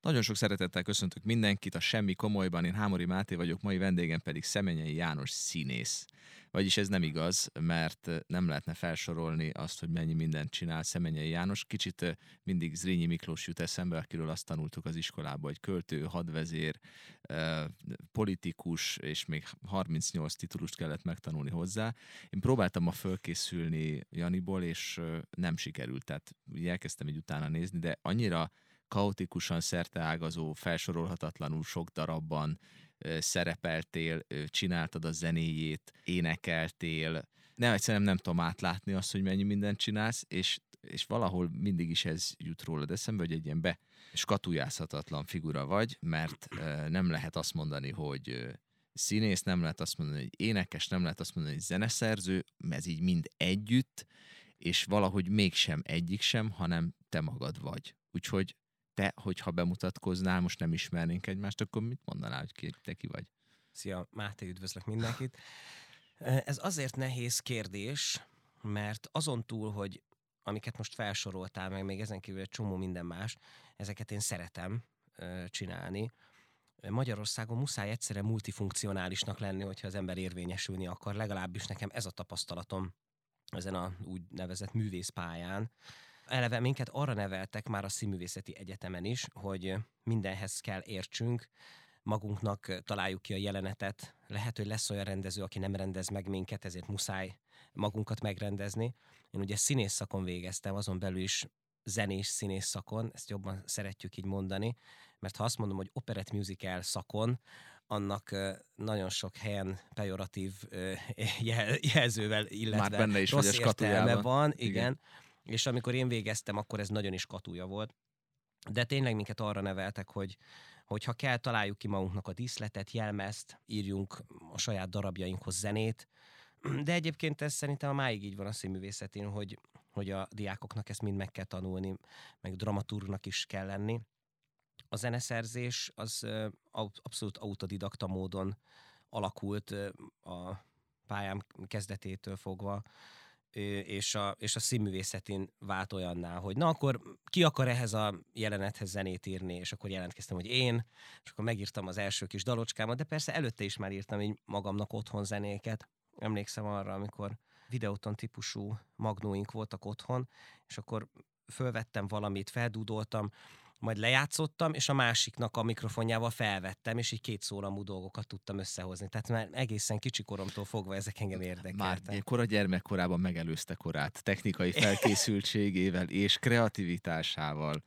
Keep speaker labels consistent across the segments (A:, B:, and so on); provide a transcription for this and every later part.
A: Nagyon sok szeretettel köszöntök mindenkit a Semmi Komolyban, én Hámori Máté vagyok, mai vendégem pedig Szemenyei János színész. Vagyis ez nem igaz, mert nem lehetne felsorolni azt, hogy mennyi mindent csinál Szemenyei János. Kicsit mindig Zrínyi Miklós jut eszembe, akiről azt tanultuk az iskolába, hogy költő, hadvezér, politikus, és még 38 titulust kellett megtanulni hozzá. Én próbáltam ma fölkészülni Janiból, és nem sikerült, tehát elkezdtem így utána nézni, de annyira kaotikusan szerteágazó, felsorolhatatlanul sok darabban szerepeltél, csináltad a zenéjét, énekeltél. Nem, egyszerűen nem tudom átlátni azt, hogy mennyi mindent csinálsz, és, és valahol mindig is ez jut rólad eszembe, hogy egy ilyen be skatujázhatatlan figura vagy, mert nem lehet azt mondani, hogy színész, nem lehet azt mondani, hogy énekes, nem lehet azt mondani, hogy zeneszerző, ez így mind együtt, és valahogy mégsem egyik sem, hanem te magad vagy. Úgyhogy te, hogyha bemutatkoznál, most nem ismernénk egymást, akkor mit mondanál, hogy ki, te ki vagy?
B: Szia, Máté, üdvözlök mindenkit. Ez azért nehéz kérdés, mert azon túl, hogy amiket most felsoroltál, meg még ezen kívül egy csomó minden más, ezeket én szeretem csinálni. Magyarországon muszáj egyszerre multifunkcionálisnak lenni, hogyha az ember érvényesülni akar. Legalábbis nekem ez a tapasztalatom ezen a úgynevezett művészpályán, eleve minket arra neveltek már a Színművészeti Egyetemen is, hogy mindenhez kell értsünk, magunknak találjuk ki a jelenetet. Lehet, hogy lesz olyan rendező, aki nem rendez meg minket, ezért muszáj magunkat megrendezni. Én ugye színész szakon végeztem, azon belül is zenés színész szakon, ezt jobban szeretjük így mondani, mert ha azt mondom, hogy operett musical szakon, annak nagyon sok helyen pejoratív jelzővel, illetve
A: Már benne is
B: rossz értelme van.
A: Igen.
B: igen és amikor én végeztem, akkor ez nagyon is katúja volt. De tényleg minket arra neveltek, hogy, hogy ha kell, találjuk ki magunknak a díszletet, jelmezt, írjunk a saját darabjainkhoz zenét. De egyébként ez szerintem a máig így van a színművészetén, hogy, hogy a diákoknak ezt mind meg kell tanulni, meg dramaturgnak is kell lenni. A zeneszerzés az abszolút autodidakta módon alakult a pályám kezdetétől fogva és a, és a színművészetén vált olyanná, hogy na akkor ki akar ehhez a jelenethez zenét írni, és akkor jelentkeztem, hogy én, és akkor megírtam az első kis dalocskámat, de persze előtte is már írtam így magamnak otthon zenéket. Emlékszem arra, amikor videóton típusú magnóink voltak otthon, és akkor fölvettem valamit, feldúdoltam, majd lejátszottam, és a másiknak a mikrofonjával felvettem, és így két szólamú dolgokat tudtam összehozni. Tehát már egészen kicsi koromtól fogva ezek engem érdekeltek.
A: Már kora gyermekkorában megelőzte korát, technikai felkészültségével és kreativitásával.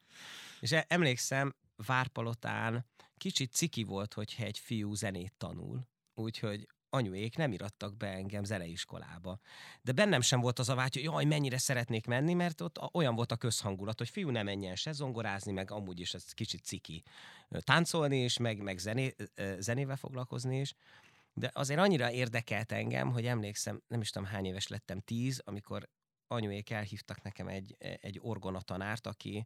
B: És e- emlékszem, Várpalotán kicsit ciki volt, hogyha egy fiú zenét tanul. Úgyhogy anyuék nem irattak be engem zeneiskolába. De bennem sem volt az a vágy, hogy jaj, mennyire szeretnék menni, mert ott olyan volt a közhangulat, hogy fiú nem menjen se zongorázni, meg amúgy is ez kicsit ciki. Táncolni is, meg, meg zené, zenével foglalkozni is. De azért annyira érdekelt engem, hogy emlékszem, nem is tudom hány éves lettem, tíz, amikor anyuék elhívtak nekem egy, egy orgonatanárt, aki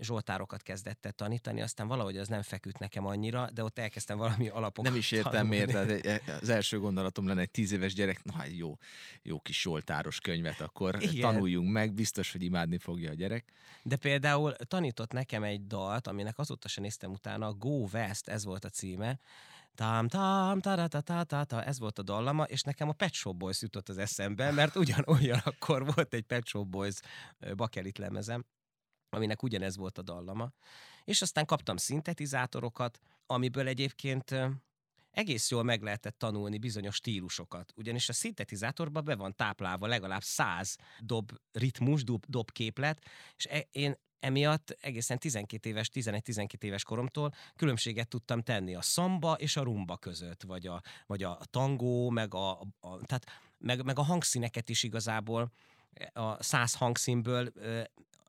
B: zsoltárokat kezdett el tanítani, aztán valahogy az nem feküdt nekem annyira, de ott elkezdtem valami alapokat
A: Nem is értem miért, tehát az első gondolatom lenne egy tíz éves gyerek, na hát jó, jó kis zsoltáros könyvet, akkor Igen. tanuljunk meg, biztos, hogy imádni fogja a gyerek.
B: De például tanított nekem egy dalt, aminek azóta sem néztem utána, Go West, ez volt a címe, Tám, tám, ta, ta, ta, ta, ta, ez volt a dallama, és nekem a Pet Shop Boys jutott az eszembe, mert ugyan, ugyanakkor volt egy Pet Shop Boys bakelit lemezem, aminek ugyanez volt a dallama. És aztán kaptam szintetizátorokat, amiből egyébként egész jól meg lehetett tanulni bizonyos stílusokat. Ugyanis a szintetizátorban be van táplálva legalább száz dob ritmus, dob, dob képlet, és e, én emiatt egészen 12 éves, 11-12 éves koromtól különbséget tudtam tenni a szamba és a rumba között, vagy a, vagy a tangó, meg a, a, tehát meg, meg a hangszíneket is igazából a száz hangszínből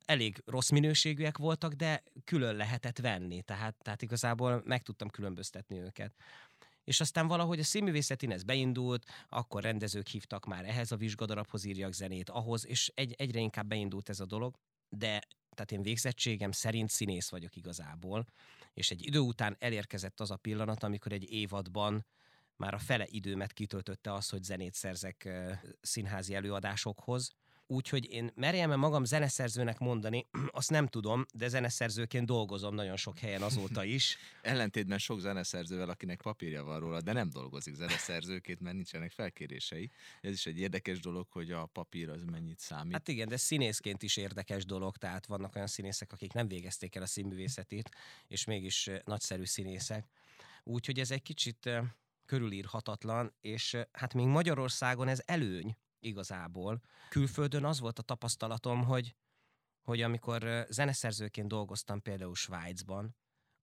B: elég rossz minőségűek voltak, de külön lehetett venni, tehát, tehát igazából meg tudtam különböztetni őket. És aztán valahogy a színművészetén ez beindult, akkor rendezők hívtak már ehhez a vizsgadarabhoz írjak zenét, ahhoz, és egy, egyre inkább beindult ez a dolog, de tehát én végzettségem szerint színész vagyok igazából, és egy idő után elérkezett az a pillanat, amikor egy évadban már a fele időmet kitöltötte az, hogy zenét szerzek színházi előadásokhoz, Úgyhogy én merjem magam zeneszerzőnek mondani, azt nem tudom, de zeneszerzőként dolgozom nagyon sok helyen azóta is.
A: Ellentétben sok zeneszerzővel, akinek papírja van róla, de nem dolgozik zeneszerzőként, mert nincsenek felkérései. Ez is egy érdekes dolog, hogy a papír az mennyit számít.
B: Hát igen, de színészként is érdekes dolog, tehát vannak olyan színészek, akik nem végezték el a színművészetét, és mégis nagyszerű színészek. Úgyhogy ez egy kicsit körülírhatatlan, és hát még Magyarországon ez előny igazából. Külföldön az volt a tapasztalatom, hogy, hogy amikor zeneszerzőként dolgoztam például Svájcban,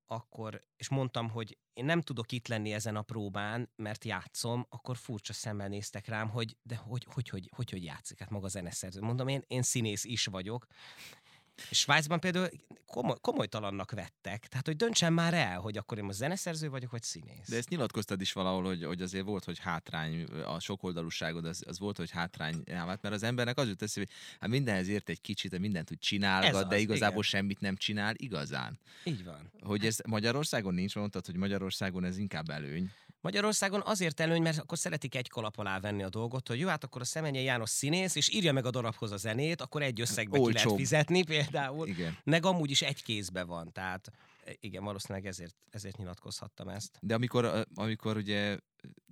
B: akkor, és mondtam, hogy én nem tudok itt lenni ezen a próbán, mert játszom, akkor furcsa szemmel néztek rám, hogy de hogy, hogy, hogy, hogy, hogy játszik, hát maga zeneszerző. Mondom, én, én színész is vagyok, Svájcban például komoly, komolytalannak vettek. Tehát, hogy döntsem már el, hogy akkor én most zeneszerző vagyok, vagy színész.
A: De ezt nyilatkoztad is valahol, hogy, hogy azért volt, hogy hátrány, a sokoldalúságod az, az volt, hogy hátrány vált, mert az embernek az jut eszébe, hogy hát mindenhez ért egy kicsit, mindent úgy csinálgat, az, de igazából igen. semmit nem csinál igazán.
B: Így van.
A: Hogy ez Magyarországon nincs, mondtad, hogy Magyarországon ez inkább előny.
B: Magyarországon azért előny, mert akkor szeretik egy kalap alá venni a dolgot, hogy jó, hát akkor a Szemenyei János színész, és írja meg a darabhoz a zenét, akkor egy összegbe Olcsóbb. ki lehet fizetni például. Igen. Meg amúgy is egy kézbe van, tehát igen, valószínűleg ezért, ezért nyilatkozhattam ezt.
A: De amikor, amikor ugye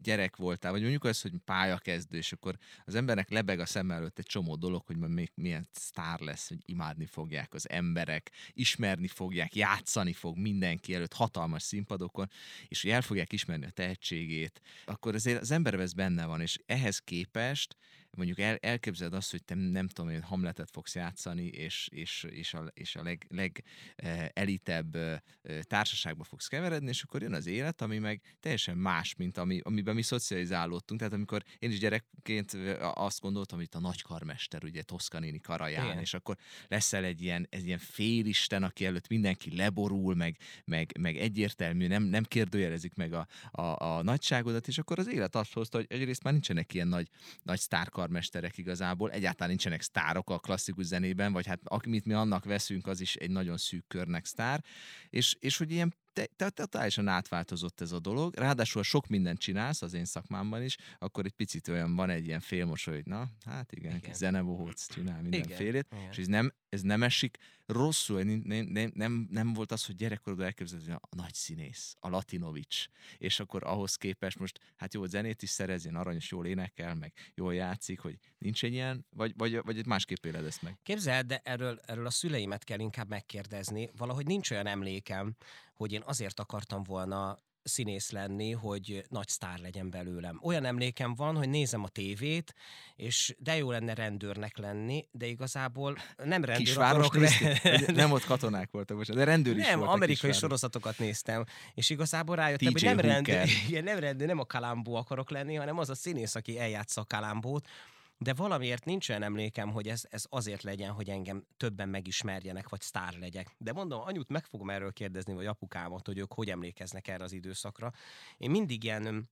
A: gyerek voltál, vagy mondjuk az, hogy pályakezdő, és akkor az embernek lebeg a szem előtt egy csomó dolog, hogy majd még milyen sztár lesz, hogy imádni fogják az emberek, ismerni fogják, játszani fog mindenki előtt hatalmas színpadokon, és hogy el fogják ismerni a tehetségét, akkor azért az ember ez benne van, és ehhez képest mondjuk el, elképzeled azt, hogy te nem tudom, hogy Hamletet fogsz játszani, és, és, és a, és a leg, leg eh, elitebb eh, társaságba fogsz keveredni, és akkor jön az élet, ami meg teljesen más, mint ami, amiben mi szocializálódtunk. Tehát amikor én is gyerekként eh, azt gondoltam, hogy itt a nagykarmester, ugye Toszkanini karaján, Igen. és akkor leszel egy ilyen, egy ilyen félisten, aki előtt mindenki leborul, meg, meg, meg egyértelmű, nem, nem kérdőjelezik meg a, a, a nagyságodat, és akkor az élet azt hozta, hogy egyrészt már nincsenek ilyen nagy, nagy sztárkar karmesterek igazából, egyáltalán nincsenek sztárok a klasszikus zenében, vagy hát amit mi annak veszünk, az is egy nagyon szűk körnek sztár, és, és hogy ilyen totálisan átváltozott ez a dolog, ráadásul sok mindent csinálsz az én szakmámban is, akkor egy picit olyan van egy ilyen félmosoly, hogy na, hát igen, igen. zenebohóc csinál mindenfélét, igen. és ez nem, ez nem esik rosszul, nem, nem, nem, nem volt az, hogy gyerekkorodban elképzeled, hogy a nagy színész, a Latinovics, és akkor ahhoz képest most, hát jó, zenét is szerezjen, aranyos, jól énekel, meg jól játszik, hogy nincs egy ilyen, vagy, vagy, vagy másképp éled ezt meg?
B: Képzeld, de erről, erről a szüleimet kell inkább megkérdezni. Valahogy nincs olyan emlékem, hogy én azért akartam volna színész lenni, hogy nagy sztár legyen belőlem. Olyan emlékem van, hogy nézem a tévét, és de jó lenne rendőrnek lenni, de igazából nem rendőr
A: Kisváros akarok lenni. Nem ott katonák voltak, most, de rendőr is
B: Nem, amerikai kisváros. sorozatokat néztem, és igazából rájöttem, hogy nem rendőr, igen, nem rendőr, nem a kalambó akarok lenni, hanem az a színész, aki eljátsza a kalambót, de valamiért nincs olyan emlékem, hogy ez, ez azért legyen, hogy engem többen megismerjenek, vagy sztár legyek. De mondom, anyut meg fogom erről kérdezni, vagy apukámat, hogy ők hogy emlékeznek erre az időszakra. Én mindig ilyen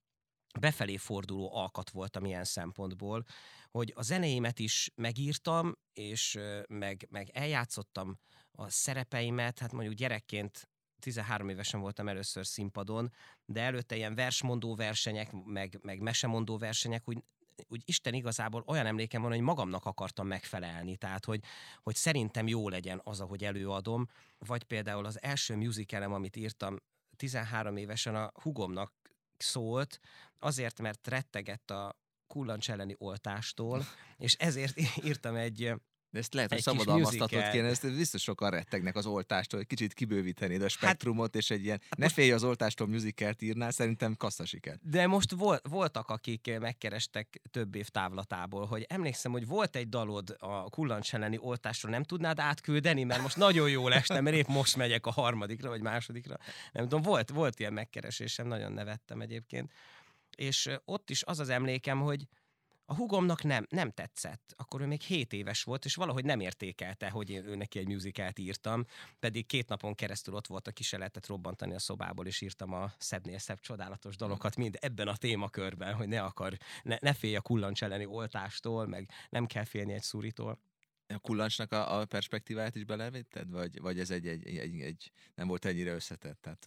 B: befelé forduló alkat voltam ilyen szempontból, hogy a zenéimet is megírtam, és meg, meg eljátszottam a szerepeimet, hát mondjuk gyerekként 13 évesen voltam először színpadon, de előtte ilyen versmondó versenyek, meg, meg mesemondó versenyek úgy úgy Isten igazából olyan emlékem van, hogy magamnak akartam megfelelni, tehát hogy, hogy szerintem jó legyen az, ahogy előadom, vagy például az első musicalem, amit írtam 13 évesen a hugomnak szólt, azért, mert rettegett a kullancs elleni oltástól, és ezért írtam egy
A: de ezt lehet, hogy szabadalmaztatod kéne, ezt biztos sokan rettegnek az oltástól, hogy kicsit kibővítenéd a hát- spektrumot, hát, és egy ilyen ne félj az oltástól musicalt írnál, szerintem kassza siker.
B: De most vol, voltak, akik megkerestek több év távlatából, hogy emlékszem, hogy volt egy dalod a kullancs elleni oltásról, nem tudnád átküldeni, mert most nagyon jó estem, mert épp most megyek a harmadikra, vagy másodikra. Nem tudom, volt, volt ilyen megkeresésem, nagyon nevettem egyébként. És ott is az az emlékem, hogy, a hugomnak nem, nem tetszett. Akkor ő még 7 éves volt, és valahogy nem értékelte, hogy én ő neki egy musicalt írtam, pedig két napon keresztül ott volt, a se lehetett robbantani a szobából, és írtam a szebbnél szebb csodálatos dalokat mind ebben a témakörben, hogy ne akar, ne, ne félj a kullancs elleni oltástól, meg nem kell félni egy szúritól.
A: A kullancsnak a, a perspektíváját is belevetted, vagy, vagy ez egy, egy, egy, egy, nem volt ennyire összetett? Tehát,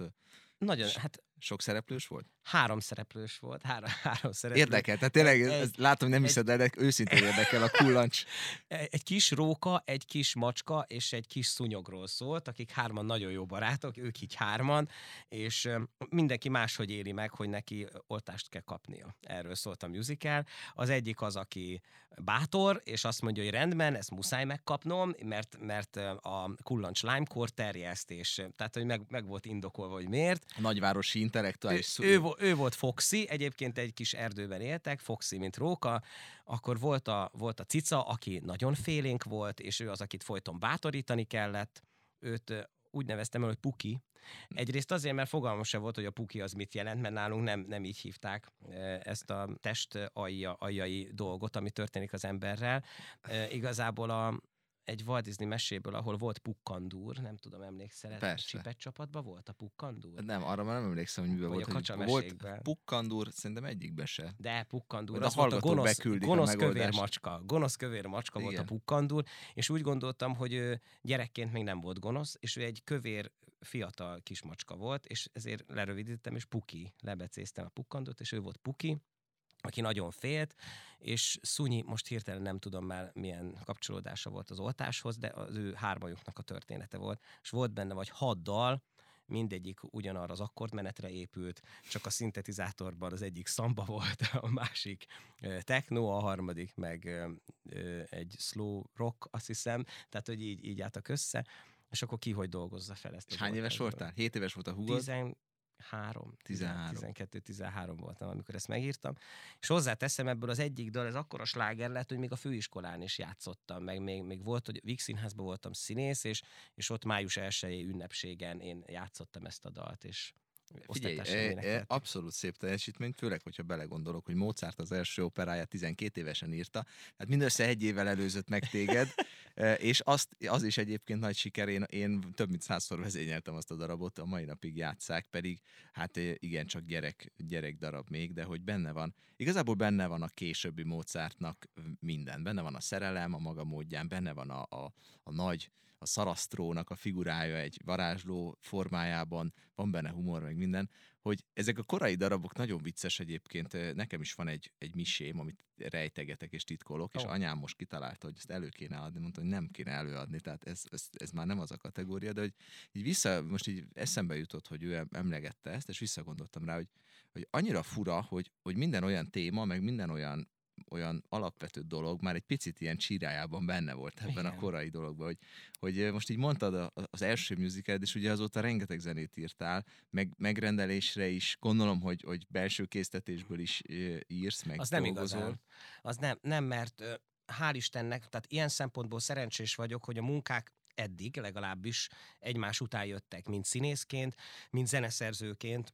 B: nagyon, hát
A: Sok szereplős volt?
B: Három szereplős volt, három, három szereplős.
A: Érdekel, tehát tényleg,
B: Egy-
A: ez, látom, nem
B: egy-
A: hiszed el, de őszintén érdekel a kullancs.
B: Egy kis róka, egy kis macska és egy kis szúnyogról szólt, akik hárman nagyon jó barátok, ők így hárman, és mindenki máshogy éli meg, hogy neki oltást kell kapnia. Erről szólt a musical. Az egyik az, aki bátor, és azt mondja, hogy rendben, ezt muszáj megkapnom, mert, mert a kullancs limekor terjeszt, és tehát, hogy meg, meg volt indokolva, hogy miért.
A: A nagyvárosi intellektuális.
B: Ő, ő, ő volt Foxy, egyébként egy kis erdőben éltek, Foxy, mint róka, akkor volt a, volt a cica, aki nagyon félénk volt, és ő az, akit folyton bátorítani kellett, őt úgy neveztem el, hogy Puki. Egyrészt azért, mert fogalmam se volt, hogy a Puki az mit jelent, mert nálunk nem, nem így hívták ezt a test alja, aljai dolgot, ami történik az emberrel. Igazából a, egy Walt Disney meséből, ahol volt pukkandúr, nem tudom, emlékszel,
A: Persze.
B: Csipet csapatban volt a pukkandúr?
A: Nem, arra már nem emlékszem, hogy miben volt.
B: a
A: hogy volt pukkandúr, szerintem egyikbe se.
B: De pukkandúr, az volt a gonosz,
A: beküldik a
B: gonosz kövér macska. Gonosz kövér macska volt a
A: Igen.
B: pukkandúr, és úgy gondoltam, hogy gyerekként még nem volt gonosz, és ő egy kövér fiatal kismacska volt, és ezért lerövidítettem, és Puki, lebecéztem a pukkandúrt, és ő volt Puki, aki nagyon félt, és Szunyi, most hirtelen nem tudom már milyen kapcsolódása volt az oltáshoz, de az ő hármajuknak a története volt, és volt benne vagy hat dal, mindegyik ugyanarra az akkordmenetre épült, csak a szintetizátorban az egyik szamba volt, a másik techno, a harmadik meg egy slow rock, azt hiszem, tehát hogy így, így álltak össze, és akkor ki hogy dolgozza fel ezt.
A: És hány éves voltál? 7 éves volt a húgod?
B: 13,
A: 13.
B: 12, 13 voltam, amikor ezt megírtam. És hozzáteszem ebből az egyik dal, ez akkora sláger lett, hogy még a főiskolán is játszottam, meg még, még volt, hogy Víg Színházban voltam színész, és, és ott május 1 ünnepségen én játszottam ezt a dalt, és
A: Figyelj, e, e, abszolút szép teljesítmény, főleg, hogyha belegondolok, hogy Mozart az első operáját 12 évesen írta, hát mindössze egy évvel előzött meg téged, e, és azt, az is egyébként nagy siker, én, én több mint százszor vezényeltem azt a darabot, a mai napig játszák, pedig hát e, igen, csak gyerek, gyerek darab még, de hogy benne van. Igazából benne van a későbbi Mozartnak minden, benne van a szerelem a maga módján, benne van a, a, a nagy a szarasztrónak a figurája egy varázsló formájában, van benne humor, meg minden, hogy ezek a korai darabok nagyon vicces egyébként. Nekem is van egy, egy misém, amit rejtegetek és titkolok, és
B: Ó.
A: anyám most kitalálta, hogy ezt elő kéne adni, mondta, hogy nem kéne előadni, tehát ez, ez, ez már nem az a kategória, de hogy így vissza, most így eszembe jutott, hogy ő emlegette ezt, és visszagondoltam rá, hogy, hogy annyira fura, hogy, hogy minden olyan téma, meg minden olyan olyan alapvető dolog már egy picit ilyen csírájában benne volt ebben a
B: Igen.
A: korai dologban, hogy, hogy most így mondtad a- az első musicaled, és ugye azóta rengeteg zenét írtál, meg, megrendelésre is, gondolom, hogy, hogy belső késztetésből is írsz, meg
B: Az nem
A: dolgozol.
B: igazán. Az nem, nem mert hál' Istennek, tehát ilyen szempontból szerencsés vagyok, hogy a munkák eddig legalábbis egymás után jöttek, mint színészként, mint zeneszerzőként,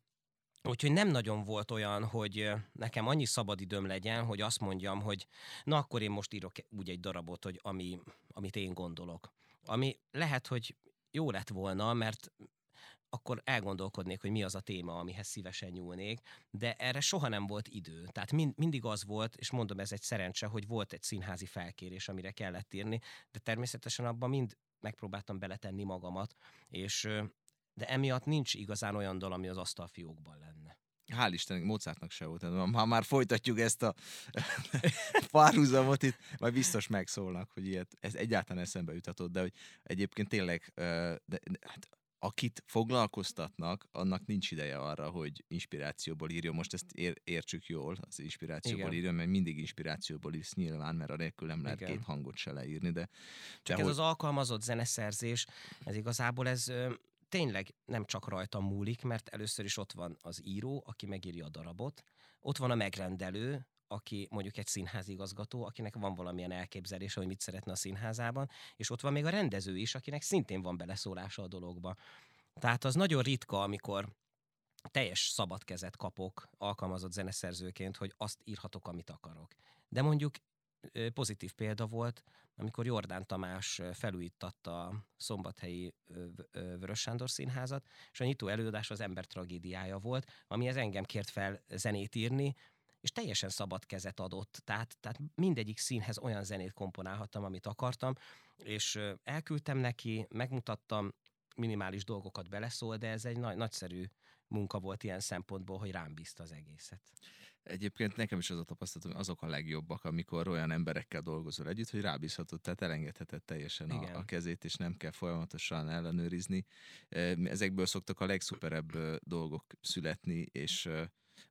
B: Úgyhogy nem nagyon volt olyan, hogy nekem annyi szabadidőm legyen, hogy azt mondjam, hogy na akkor én most írok úgy egy darabot, hogy ami, amit én gondolok. Ami lehet, hogy jó lett volna, mert akkor elgondolkodnék, hogy mi az a téma, amihez szívesen nyúlnék, de erre soha nem volt idő. Tehát mind, mindig az volt, és mondom, ez egy szerencse, hogy volt egy színházi felkérés, amire kellett írni, de természetesen abban mind megpróbáltam beletenni magamat, és de emiatt nincs igazán olyan dal, ami az asztalfiókban lenne.
A: Hál' Istennek, Mozartnak se volt. Ha már folytatjuk ezt a párhuzamot itt, majd biztos megszólnak, hogy ilyet, ez egyáltalán eszembe jutatott, de hogy egyébként tényleg, de, de, hát, akit foglalkoztatnak, annak nincs ideje arra, hogy inspirációból írjon. Most ezt ér, értsük jól, az inspirációból
B: Igen.
A: írjon, mert mindig inspirációból írsz nyilván, mert anélkül nem lehet
B: Igen.
A: két hangot se leírni, de,
B: Csak
A: de
B: ez
A: hogy-
B: az alkalmazott zeneszerzés, ez igazából ez tényleg nem csak rajtam múlik, mert először is ott van az író, aki megírja a darabot, ott van a megrendelő, aki mondjuk egy színházigazgató, akinek van valamilyen elképzelése, hogy mit szeretne a színházában, és ott van még a rendező is, akinek szintén van beleszólása a dologba. Tehát az nagyon ritka, amikor teljes szabad kezet kapok alkalmazott zeneszerzőként, hogy azt írhatok, amit akarok. De mondjuk pozitív példa volt, amikor Jordán Tamás felújítatta a szombathelyi Vörös Sándor színházat, és a nyitó előadás az ember tragédiája volt, amihez engem kért fel zenét írni, és teljesen szabad kezet adott, tehát, tehát mindegyik színhez olyan zenét komponálhattam, amit akartam, és elküldtem neki, megmutattam, minimális dolgokat beleszól, de ez egy nagy, nagyszerű munka volt ilyen szempontból, hogy rám bízta az egészet.
A: Egyébként nekem is az a tapasztalatom, hogy azok a legjobbak, amikor olyan emberekkel dolgozol együtt, hogy rábízhatod, tehát elengedheted teljesen a, a kezét, és nem kell folyamatosan ellenőrizni. Ezekből szoktak a legszuperebb dolgok születni, és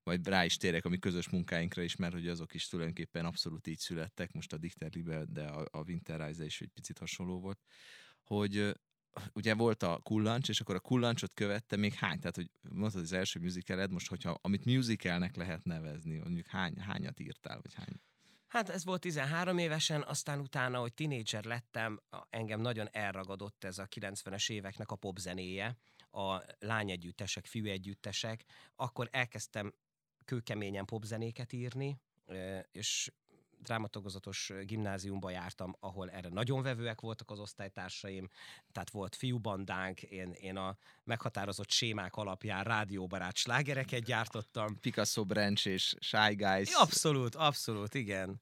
A: majd rá is térek a mi közös munkáinkra is, mert hogy azok is tulajdonképpen abszolút így születtek, most a Dicter Libe, de a, a Winterreise is egy picit hasonló volt, hogy ugye volt a kullancs, és akkor a kullancsot követte még hány, tehát hogy mondtad az első musicaled, most hogyha, amit musicalnek lehet nevezni, mondjuk hány, hányat írtál, vagy hány?
B: Hát ez volt 13 évesen, aztán utána, hogy tinédzser lettem, engem nagyon elragadott ez a 90-es éveknek a popzenéje, a lányegyüttesek, fiúegyüttesek, akkor elkezdtem kőkeményen popzenéket írni, és drámatagozatos gimnáziumba jártam, ahol erre nagyon vevőek voltak az osztálytársaim, tehát volt fiúbandánk, én, én a meghatározott sémák alapján rádióbarát slágereket gyártottam.
A: Picasso Branch és Shy Guys.
B: Abszolút, abszolút, igen.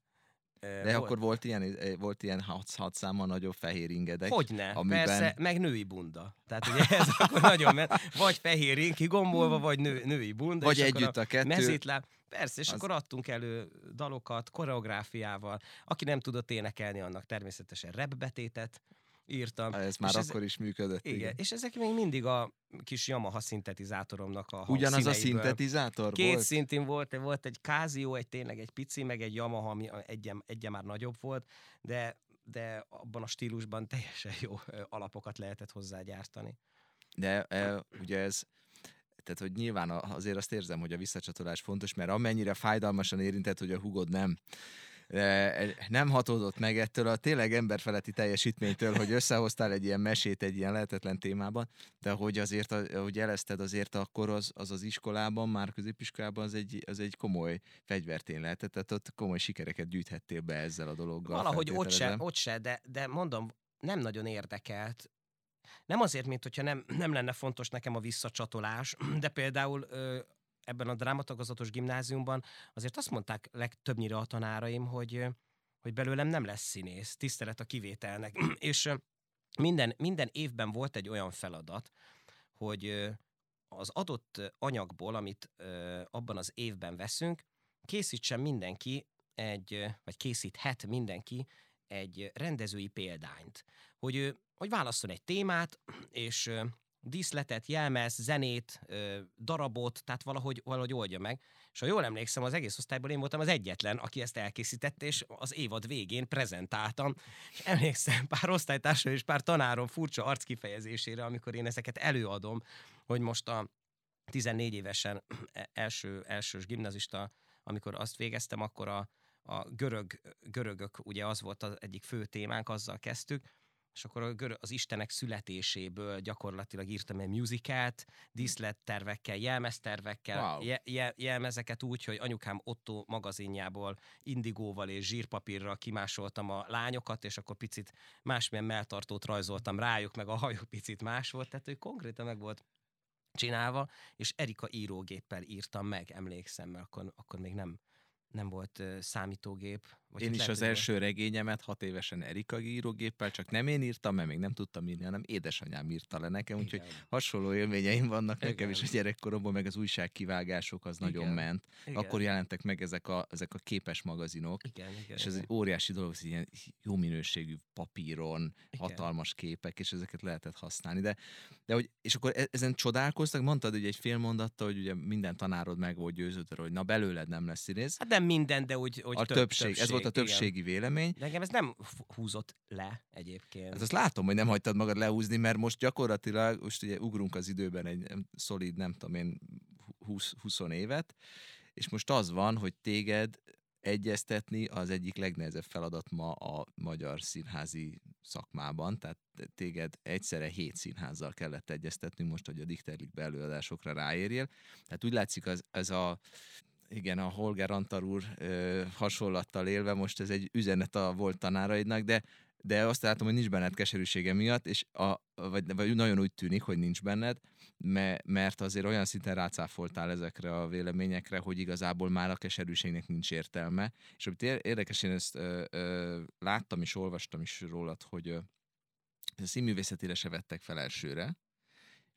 A: De volt. akkor volt ilyen, volt ilyen 6 számmal nagyobb fehér ingedek.
B: Hogyne, amiben... persze, meg női bunda. Tehát ugye ez akkor nagyon ment, vagy fehér ing kigombolva, vagy nő, női bunda.
A: Vagy együtt a, a kettő.
B: Mezítláb, Persze, és az... akkor adtunk elő dalokat, koreográfiával. Aki nem tudott énekelni, annak természetesen repbetétet írtam.
A: Ez már és akkor ez... is működött.
B: Igen, igen, és ezek még mindig a kis Yamaha szintetizátoromnak a
A: Ugyanaz a szintetizátor
B: Két
A: volt?
B: szintén volt, volt egy Casio, egy tényleg egy pici, meg egy Yamaha, ami egyen, egyen már nagyobb volt, de, de abban a stílusban teljesen jó alapokat lehetett hozzágyártani.
A: De e, ugye ez tehát, hogy nyilván azért azt érzem, hogy a visszacsatolás fontos, mert amennyire fájdalmasan érintett, hogy a hugod nem nem hatódott meg ettől a tényleg emberfeletti teljesítménytől, hogy összehoztál egy ilyen mesét egy ilyen lehetetlen témában, de hogy azért, ahogy jelezted, azért akkor az az, az iskolában, már középiskolában az egy, az egy komoly fegyvertén lehetett, tehát ott komoly sikereket gyűjthettél be ezzel a dologgal.
B: Valahogy ott se, ott se de, de mondom, nem nagyon érdekelt nem azért, mint hogyha nem, nem lenne fontos nekem a visszacsatolás, de például ö, ebben a drámatagozatos gimnáziumban azért azt mondták legtöbbnyire a tanáraim, hogy, hogy belőlem nem lesz színész, tisztelet a kivételnek. És minden, minden évben volt egy olyan feladat, hogy az adott anyagból, amit abban az évben veszünk, készítsen mindenki egy, vagy készíthet mindenki egy rendezői példányt, hogy hogy válasszon egy témát, és díszletet, jelmez, zenét, darabot, tehát valahogy, valahogy oldja meg. És ha jól emlékszem, az egész osztályból én voltam az egyetlen, aki ezt elkészítette, és az évad végén prezentáltam. És emlékszem pár osztálytársam és pár tanárom furcsa arckifejezésére, amikor én ezeket előadom, hogy most a 14 évesen e, első, elsős gimnazista, amikor azt végeztem, akkor a, a görög, görögök, ugye az volt az egyik fő témánk, azzal kezdtük, és akkor az Istenek születéséből gyakorlatilag írtam egy musicalt, díszlettervekkel, jelmeztervekkel, wow. je, jelmezeket úgy, hogy anyukám Otto magazinjából indigóval és zsírpapírral kimásoltam a lányokat, és akkor picit másmilyen melltartót rajzoltam rájuk, meg a hajuk picit más volt, tehát hogy konkrétan meg volt csinálva, és Erika írógéppel írtam meg, emlékszem, mert akkor, akkor még nem, nem volt számítógép,
A: vagy én is az első regényemet hat évesen Erika írógéppel, csak nem én írtam, mert még nem tudtam írni, hanem édesanyám írta le nekem, úgyhogy hasonló élményeim vannak Igen. nekem is a gyerekkoromban, meg az újságkivágások az Igen. nagyon ment. Igen. Akkor jelentek meg ezek a, ezek a képes magazinok,
B: Igen, Igen,
A: és ez Igen. egy óriási dolog, hogy ilyen jó minőségű papíron, Igen. hatalmas képek, és ezeket lehetett használni. De, de hogy, és akkor e, ezen csodálkoztak, mondtad hogy egy fél mondatta, hogy ugye minden tanárod meg volt győződve, hogy na belőled nem lesz színész.
B: Hát nem minden, de úgy, hogy
A: a több, többség, többség. Ez volt a többségi igen. vélemény.
B: De engem ez nem húzott le egyébként.
A: Hát azt látom, hogy nem hagytad magad lehúzni, mert most gyakorlatilag, most ugye ugrunk az időben egy szolid, nem tudom én, 20, 20 évet, és most az van, hogy téged egyeztetni az egyik legnehezebb feladat ma a magyar színházi szakmában, tehát téged egyszerre hét színházzal kellett egyeztetni most, hogy a Dikterlik belőadásokra ráérjél. Tehát úgy látszik, az, ez a igen, a Holger Antar úr ö, hasonlattal élve, most ez egy üzenet a volt tanáraidnak, de de azt látom, hogy nincs benned keserűsége miatt, és a, vagy, vagy nagyon úgy tűnik, hogy nincs benned, mert azért olyan szinten rácáfoltál ezekre a véleményekre, hogy igazából már a keserűségnek nincs értelme. És amit érdekes, én ezt ö, ö, láttam és olvastam is rólad, hogy ö, a színművészetére se vettek fel elsőre,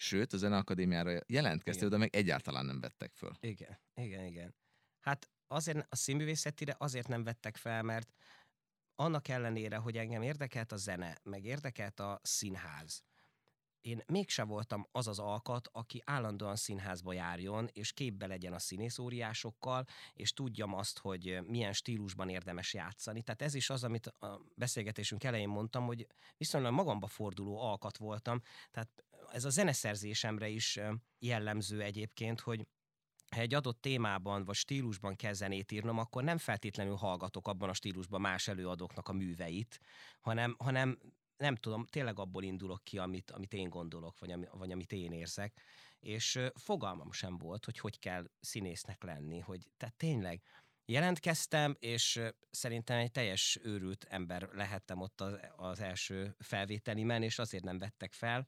A: Sőt, a Zeneakadémiára jelentkeztél,
B: Igen.
A: de meg egyáltalán nem vettek föl.
B: Igen, igen, igen. Hát azért a színművészetire azért nem vettek fel, mert annak ellenére, hogy engem érdekelt a zene, meg érdekelt a színház, én mégse voltam az az alkat, aki állandóan színházba járjon, és képbe legyen a színészóriásokkal, és tudjam azt, hogy milyen stílusban érdemes játszani. Tehát ez is az, amit a beszélgetésünk elején mondtam, hogy viszonylag magamba forduló alkat voltam. Tehát ez a zeneszerzésemre is jellemző egyébként, hogy ha egy adott témában vagy stílusban kell zenét írnom, akkor nem feltétlenül hallgatok abban a stílusban más előadóknak a műveit, hanem, hanem nem tudom, tényleg abból indulok ki, amit, amit én gondolok, vagy, ami, vagy amit én érzek, és fogalmam sem volt, hogy hogy kell színésznek lenni, hogy tehát tényleg jelentkeztem, és szerintem egy teljes őrült ember lehettem ott az, az első felvételimen, és azért nem vettek fel,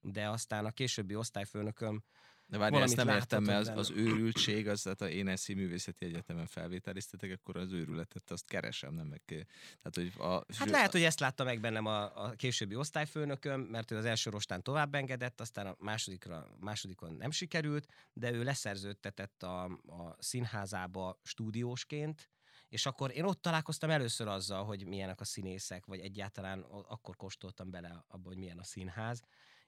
B: de aztán a későbbi osztályfőnököm
A: de várj, ezt nem értem, mert az, az őrültség, az, tehát ha én eszi művészeti egyetemen felvételiztetek, akkor az őrületet azt keresem, nem meg. Tehát, hogy a,
B: hát lehet, hogy ezt látta meg bennem a, a későbbi osztályfőnököm, mert ő az első rostán tovább engedett, aztán a másodikra, másodikon nem sikerült, de ő leszerződtetett a, a színházába stúdiósként, és akkor én ott találkoztam először azzal, hogy milyenek a színészek, vagy egyáltalán akkor kóstoltam bele abba, hogy milyen a színház,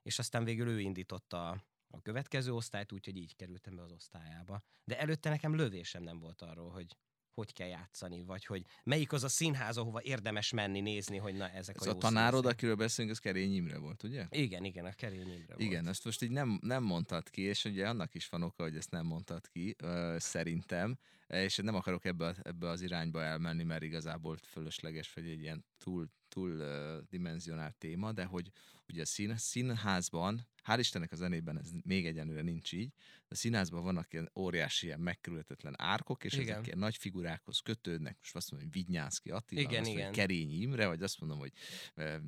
B: és aztán végül ő indította a következő osztályt, úgyhogy így kerültem be az osztályába. De előtte nekem lövésem nem volt arról, hogy hogy kell játszani, vagy hogy melyik az a színház, ahova érdemes menni, nézni, hogy na ezek
A: Ez
B: a
A: a tanárod, színészek. akiről beszélünk, az Kerény Imre volt, ugye?
B: Igen, igen, a Kerény Imre volt.
A: Igen, ezt most így nem, nem mondtad ki, és ugye annak is van oka, hogy ezt nem mondtad ki, uh, szerintem, és nem akarok ebbe, ebbe az irányba elmenni, mert igazából fölösleges, vagy egy ilyen túl, túl uh, dimenzionált téma, de hogy ugye a szín, színházban, hál' Istennek a zenében ez még egyenlőre nincs így, a színházban vannak ilyen óriási, ilyen megkerülhetetlen árkok, és igen. ezek ilyen nagy figurákhoz kötődnek, most azt mondom, hogy Vignyánszki Attila,
B: igen,
A: azt
B: igen.
A: mondom, hogy Kerényi Imre, vagy azt mondom, hogy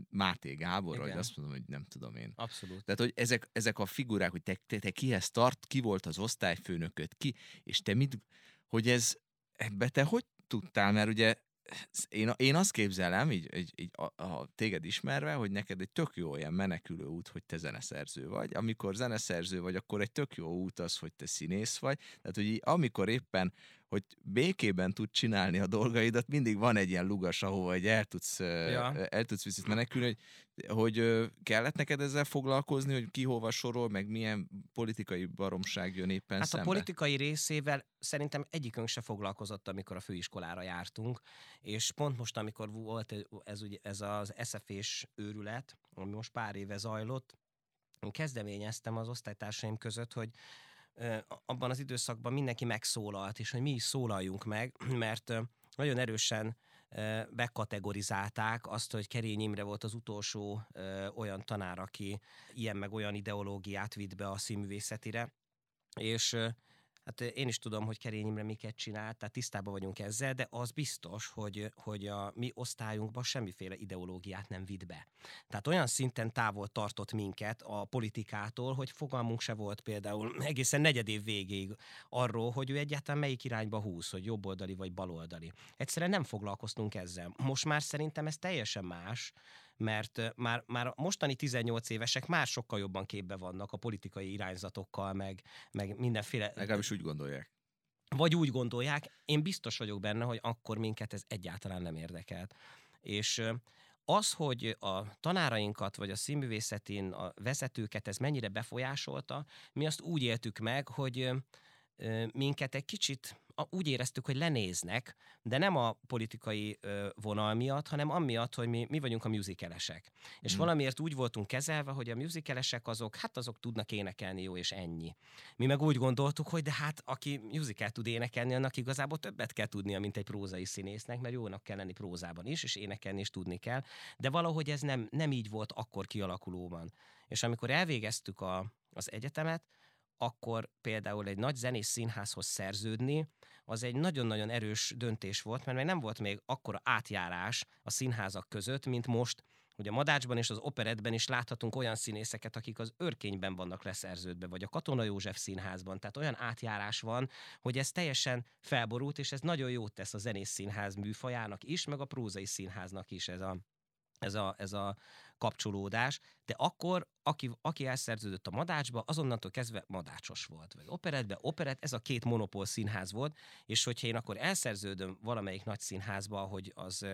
A: Máté Gábor, igen. vagy azt mondom, hogy nem tudom én.
B: Abszolút.
A: Tehát, hogy ezek, ezek a figurák, hogy te, te, te kihez tart, ki volt az osztályfőnököd, ki, és te mit, hogy ez, ebbe te hogy tudtál, mert ugye én, én azt képzelem, így, így, így a, a, téged ismerve, hogy neked egy tök jó ilyen menekülő út, hogy te zeneszerző vagy. Amikor zeneszerző vagy, akkor egy tök jó út az, hogy te színész vagy. Tehát, hogy így, amikor éppen hogy békében tud csinálni a dolgaidat, mindig van egy ilyen lugas, ahova egy el tudsz, ja. el tudsz viszont menekülni, hogy, hogy kellett neked ezzel foglalkozni, hogy ki hova sorol, meg milyen politikai baromság jön éppen
B: Hát
A: szembe?
B: a politikai részével szerintem egyikünk se foglalkozott, amikor a főiskolára jártunk, és pont most, amikor volt ez, ugye, ez az SZF-és őrület, ami most pár éve zajlott, kezdeményeztem az osztálytársaim között, hogy abban az időszakban mindenki megszólalt, és hogy mi is szólaljunk meg, mert nagyon erősen bekategorizálták azt, hogy Kerény Imre volt az utolsó olyan tanár, aki ilyen meg olyan ideológiát vitt be a színművészetire, és Hát én is tudom, hogy Kerény Imre miket csinál, tehát tisztában vagyunk ezzel, de az biztos, hogy, hogy a mi osztályunkban semmiféle ideológiát nem vitt be. Tehát olyan szinten távol tartott minket a politikától, hogy fogalmunk se volt például egészen negyed év végéig arról, hogy ő egyáltalán melyik irányba húz, hogy jobboldali vagy baloldali. Egyszerűen nem foglalkoztunk ezzel. Most már szerintem ez teljesen más, mert már, már a mostani 18 évesek már sokkal jobban képbe vannak a politikai irányzatokkal, meg, meg mindenféle...
A: Legalábbis úgy gondolják.
B: Vagy úgy gondolják, én biztos vagyok benne, hogy akkor minket ez egyáltalán nem érdekelt. És az, hogy a tanárainkat, vagy a színművészetén a vezetőket ez mennyire befolyásolta, mi azt úgy éltük meg, hogy minket egy kicsit úgy éreztük, hogy lenéznek, de nem a politikai vonal miatt, hanem amiatt, hogy mi, mi vagyunk a musicalesek. És mm. valamiért úgy voltunk kezelve, hogy a musicalesek azok, hát azok tudnak énekelni jó, és ennyi. Mi meg úgy gondoltuk, hogy de hát aki musical tud énekelni, annak igazából többet kell tudnia, mint egy prózai színésznek, mert jónak kell lenni prózában is, és énekelni is tudni kell. De valahogy ez nem, nem így volt akkor kialakulóban. És amikor elvégeztük a, az egyetemet, akkor például egy nagy zenés színházhoz szerződni, az egy nagyon-nagyon erős döntés volt, mert még nem volt még akkora átjárás a színházak között, mint most, hogy a Madácsban és az operetben is láthatunk olyan színészeket, akik az örkényben vannak leszerződve, vagy a Katona József színházban. Tehát olyan átjárás van, hogy ez teljesen felborult, és ez nagyon jót tesz a zenész színház műfajának is, meg a prózai színháznak is ez a, ez a, ez a kapcsolódás, de akkor, aki, aki elszerződött a madácsba, azonnantól kezdve madácsos volt. Vagy operetbe, operett, ez a két monopól színház volt, és hogyha én akkor elszerződöm valamelyik nagy színházba, hogy az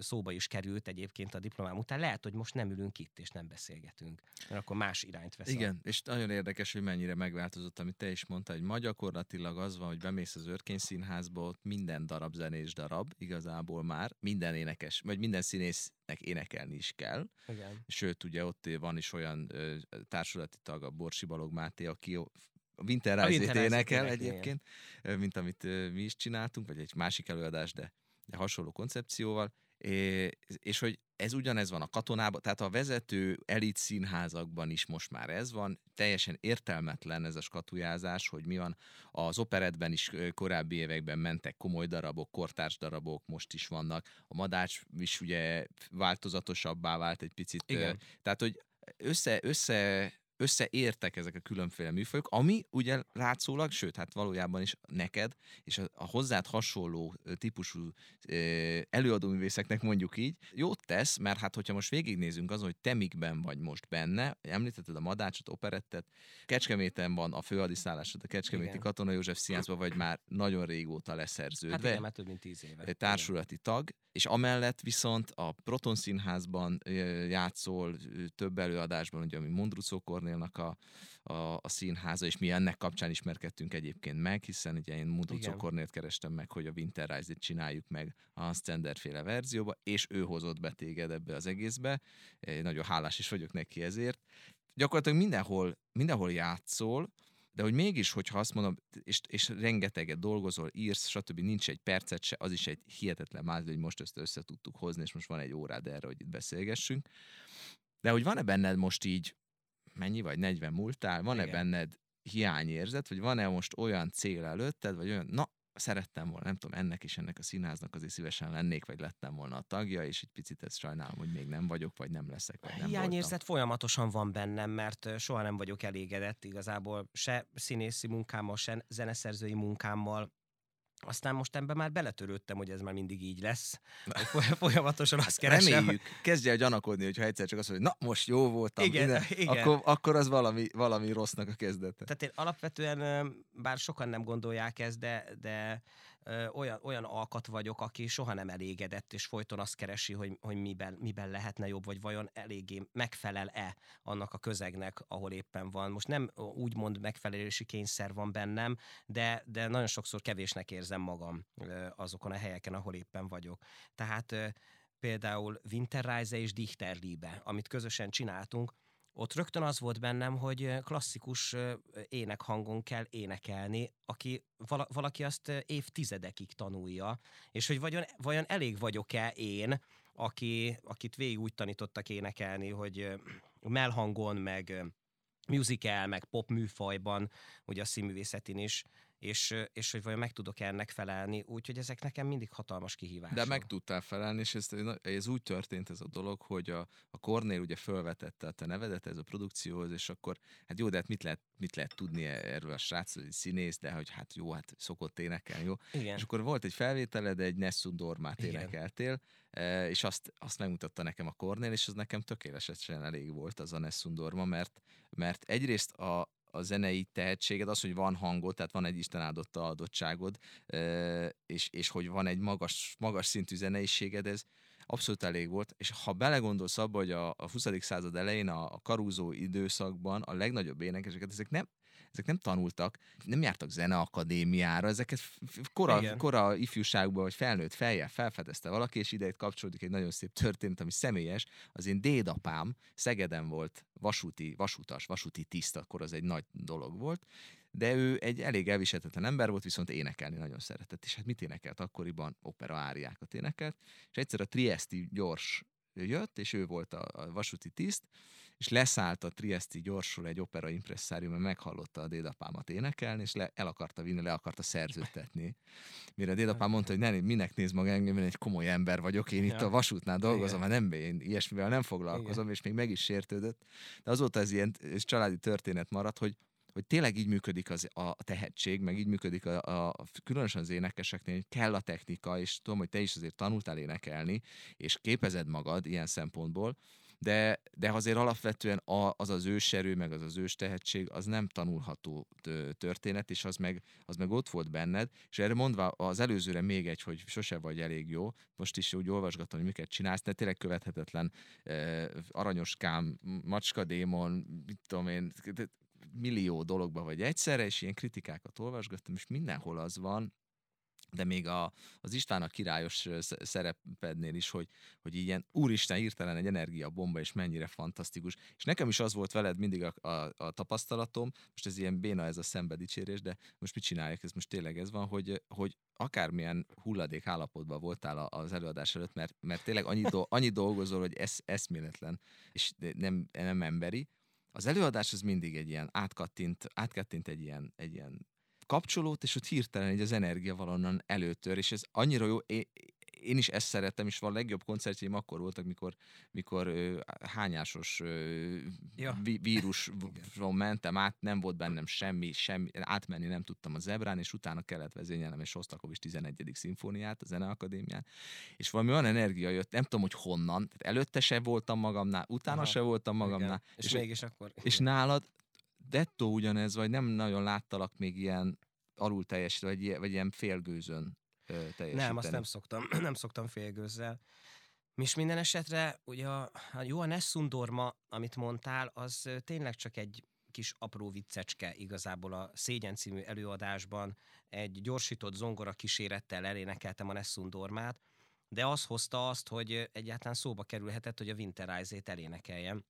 B: szóba is került egyébként a diplomám után, lehet, hogy most nem ülünk itt, és nem beszélgetünk, mert akkor más irányt vesz.
A: Igen, és nagyon érdekes, hogy mennyire megváltozott, amit te is mondtál, hogy ma gyakorlatilag az van, hogy bemész az Örkény Színházba, ott minden darab zenés darab, igazából már, minden énekes, vagy minden színésznek énekelni is kell.
B: Igen.
A: Sőt, ugye ott van is olyan ö, társulati tag, a Borsi Balog Máté, aki a Winter Rise-t énekel egyébként, igen. mint amit mi is csináltunk, vagy egy másik előadás, de, de hasonló koncepcióval, és hogy ez ugyanez van a katonában, tehát a vezető elit színházakban is most már ez van, teljesen értelmetlen ez a skatujázás, hogy mi van. Az operetben is korábbi években mentek komoly darabok, kortárs darabok, most is vannak. A madács is ugye változatosabbá vált egy picit.
B: Igen.
A: Tehát, hogy össze, össze összeértek ezek a különféle műfajok, ami ugye látszólag, sőt, hát valójában is neked, és a, a hozzád hasonló típusú előadóművészeknek mondjuk így, jót tesz, mert hát hogyha most végignézünk azon, hogy te mikben vagy most benne, említetted a Madácsot, operettet, Kecskeméten van a főadiszállásod, a Kecskeméti igen. Katona József Színházban, vagy már nagyon régóta leszerződve. Hát
B: igen, már több mint tíz éve.
A: Társulati igen. tag, és amellett viszont a Proton Színházban játszol több előadásban, ugye, ami Mondrucó Kornélnak a, a, a színháza, és mi ennek kapcsán ismerkedtünk egyébként meg, hiszen ugye én Mondrucó Kornélt kerestem meg, hogy a Winter Rise-t csináljuk meg a Hans féle verzióba, és ő hozott be téged ebbe az egészbe. Én nagyon hálás is vagyok neki ezért. Gyakorlatilag mindenhol, mindenhol játszol, de hogy mégis, hogyha azt mondom, és, és rengeteget dolgozol, írsz, stb. nincs egy percet se, az is egy hihetetlen mázli, hogy most ezt össze tudtuk hozni, és most van egy órád erre, hogy itt beszélgessünk. De hogy van-e benned most így, mennyi vagy, 40 múltál, van-e Igen. benned hiányérzet, vagy van-e most olyan cél előtted, vagy olyan, na, szerettem volna, nem tudom, ennek is ennek a színháznak azért szívesen lennék, vagy lettem volna a tagja, és egy picit ezt sajnálom, hogy még nem vagyok, vagy nem leszek, vagy nem
B: Hiányérzet voltam. folyamatosan van bennem, mert soha nem vagyok elégedett igazából se színészi munkámmal, se zeneszerzői munkámmal, aztán most ebben már beletörődtem, hogy ez már mindig így lesz. Folyamatosan azt keresem.
A: Reméljük. Kezdj el gyanakodni, hogyha egyszer csak azt mondja, na most jó voltam, igen, ide, igen. Akkor, akkor az valami, valami rossznak a kezdete.
B: Tehát én alapvetően, bár sokan nem gondolják ezt, de, de olyan, olyan alkat vagyok, aki soha nem elégedett, és folyton azt keresi, hogy, hogy miben, miben lehetne jobb, vagy vajon eléggé megfelel-e annak a közegnek, ahol éppen van. Most nem úgymond megfelelési kényszer van bennem, de, de nagyon sokszor kevésnek érzem magam azokon a helyeken, ahol éppen vagyok. Tehát például Winterreise és Dichterliebe, amit közösen csináltunk, ott rögtön az volt bennem, hogy klasszikus énekhangon kell énekelni, aki valaki azt évtizedekig tanulja, és hogy vajon, vajon elég vagyok-e én, aki, akit végig úgy tanítottak énekelni, hogy melhangon, meg musical, meg pop műfajban, ugye a színművészetén is, és, és hogy vajon meg tudok ennek felelni, úgyhogy ezek nekem mindig hatalmas kihívás.
A: De meg tudtál felelni, és ez, ez úgy történt ez a dolog, hogy a, a Kornél ugye felvetette a te nevedet ez a produkcióhoz, és akkor hát jó, de hát mit lehet, mit lehet tudni erről a srácról, hogy színész, de hogy hát jó, hát szokott énekelni, jó.
B: Igen.
A: És akkor volt egy felvételed, egy Nessun Dormát énekeltél, e, és azt, azt megmutatta nekem a Kornél, és az nekem tökéletesen elég volt az a Nessun Dorma, mert, mert egyrészt a, a zenei tehetséged, az, hogy van hangod, tehát van egy Isten áldotta adottságod, és, és hogy van egy magas, magas szintű zeneiséged, ez abszolút elég volt, és ha belegondolsz abba, hogy a, a 20. század elején, a, a karúzó időszakban a legnagyobb énekeseket, ezek nem, ezek nem tanultak, nem jártak zeneakadémiára, ezeket kora, kora ifjúságban vagy felnőtt fejjel felfedezte valaki, és ide kapcsolódik egy nagyon szép történet, ami személyes. Az én dédapám Szegeden volt vasúti, vasútas, vasúti tiszt, akkor az egy nagy dolog volt, de ő egy elég elviselhetetlen ember volt, viszont énekelni nagyon szeretett. És hát mit énekelt akkoriban? Opera áriákat énekelt. És egyszer a Triesti gyors jött, és ő volt a, a vasúti tiszt, és leszállt a Triesti gyorsul egy opera impresszárium, mert meghallotta a dédapámat énekelni, és le, el akarta vinni, le akarta szerződtetni. Mire a dédapám mondta, hogy ne, minek néz maga engem, én egy komoly ember vagyok, én itt a vasútnál dolgozom, mert nem, én ilyesmivel nem foglalkozom, Igen. és még meg is sértődött. De azóta ez ilyen ez családi történet maradt, hogy hogy tényleg így működik az, a tehetség, meg így működik a, a különösen az énekeseknél, hogy kell a technika, és tudom, hogy te is azért tanultál énekelni, és képezed magad ilyen szempontból, de, de azért alapvetően a, az az őserő, meg az az ős tehetség, az nem tanulható történet, és az meg, az meg ott volt benned, és erre mondva az előzőre még egy, hogy sose vagy elég jó, most is úgy olvasgatom, hogy miket csinálsz, de tényleg követhetetlen eh, aranyoskám, macskadémon, mit tudom én, millió dologba vagy egyszerre, és ilyen kritikákat olvasgattam, és mindenhol az van, de még a, az István a királyos szerepednél is, hogy, hogy ilyen úristen hirtelen egy energiabomba, és mennyire fantasztikus. És nekem is az volt veled mindig a, a, a tapasztalatom, most ez ilyen béna ez a szembedicsérés, de most mit csinálják, ez most tényleg ez van, hogy, hogy akármilyen hulladék állapotban voltál az előadás előtt, mert, mert tényleg annyi, do, annyi dolgozol, hogy ez eszméletlen, és nem, nem emberi, az előadás az mindig egy ilyen átkattint, átkattint egy ilyen, egy ilyen kapcsolót, és ott hirtelen egy az energia valonnan előtör, és ez annyira jó, én, én is ezt szerettem, és a legjobb koncertjeim akkor voltak, mikor, mikor ö, hányásos ö, ja. víruson mentem át, nem volt bennem semmi, semmi, átmenni nem tudtam a zebrán, és utána kellett vezényelnem és Sostakovics 11. szimfóniát a Zeneakadémián, és valami olyan energia jött, nem tudom, hogy honnan, tehát előtte se voltam magamnál, utána Aha. se voltam magamnál.
B: És, és mégis akkor.
A: És nálad dettó ugyanez, vagy nem nagyon láttalak még ilyen alul teljesítő, vagy, vagy ilyen félgőzön teljesíteni.
B: Nem, azt nem szoktam, nem szoktam félgőzzel. És minden esetre, ugye a, a jó a Nessundorma, amit mondtál, az tényleg csak egy kis apró viccecske igazából a Szégyen című előadásban egy gyorsított zongora kísérettel elénekeltem a Nessundormát, de az hozta azt, hogy egyáltalán szóba kerülhetett, hogy a Winterizét elénekeljem.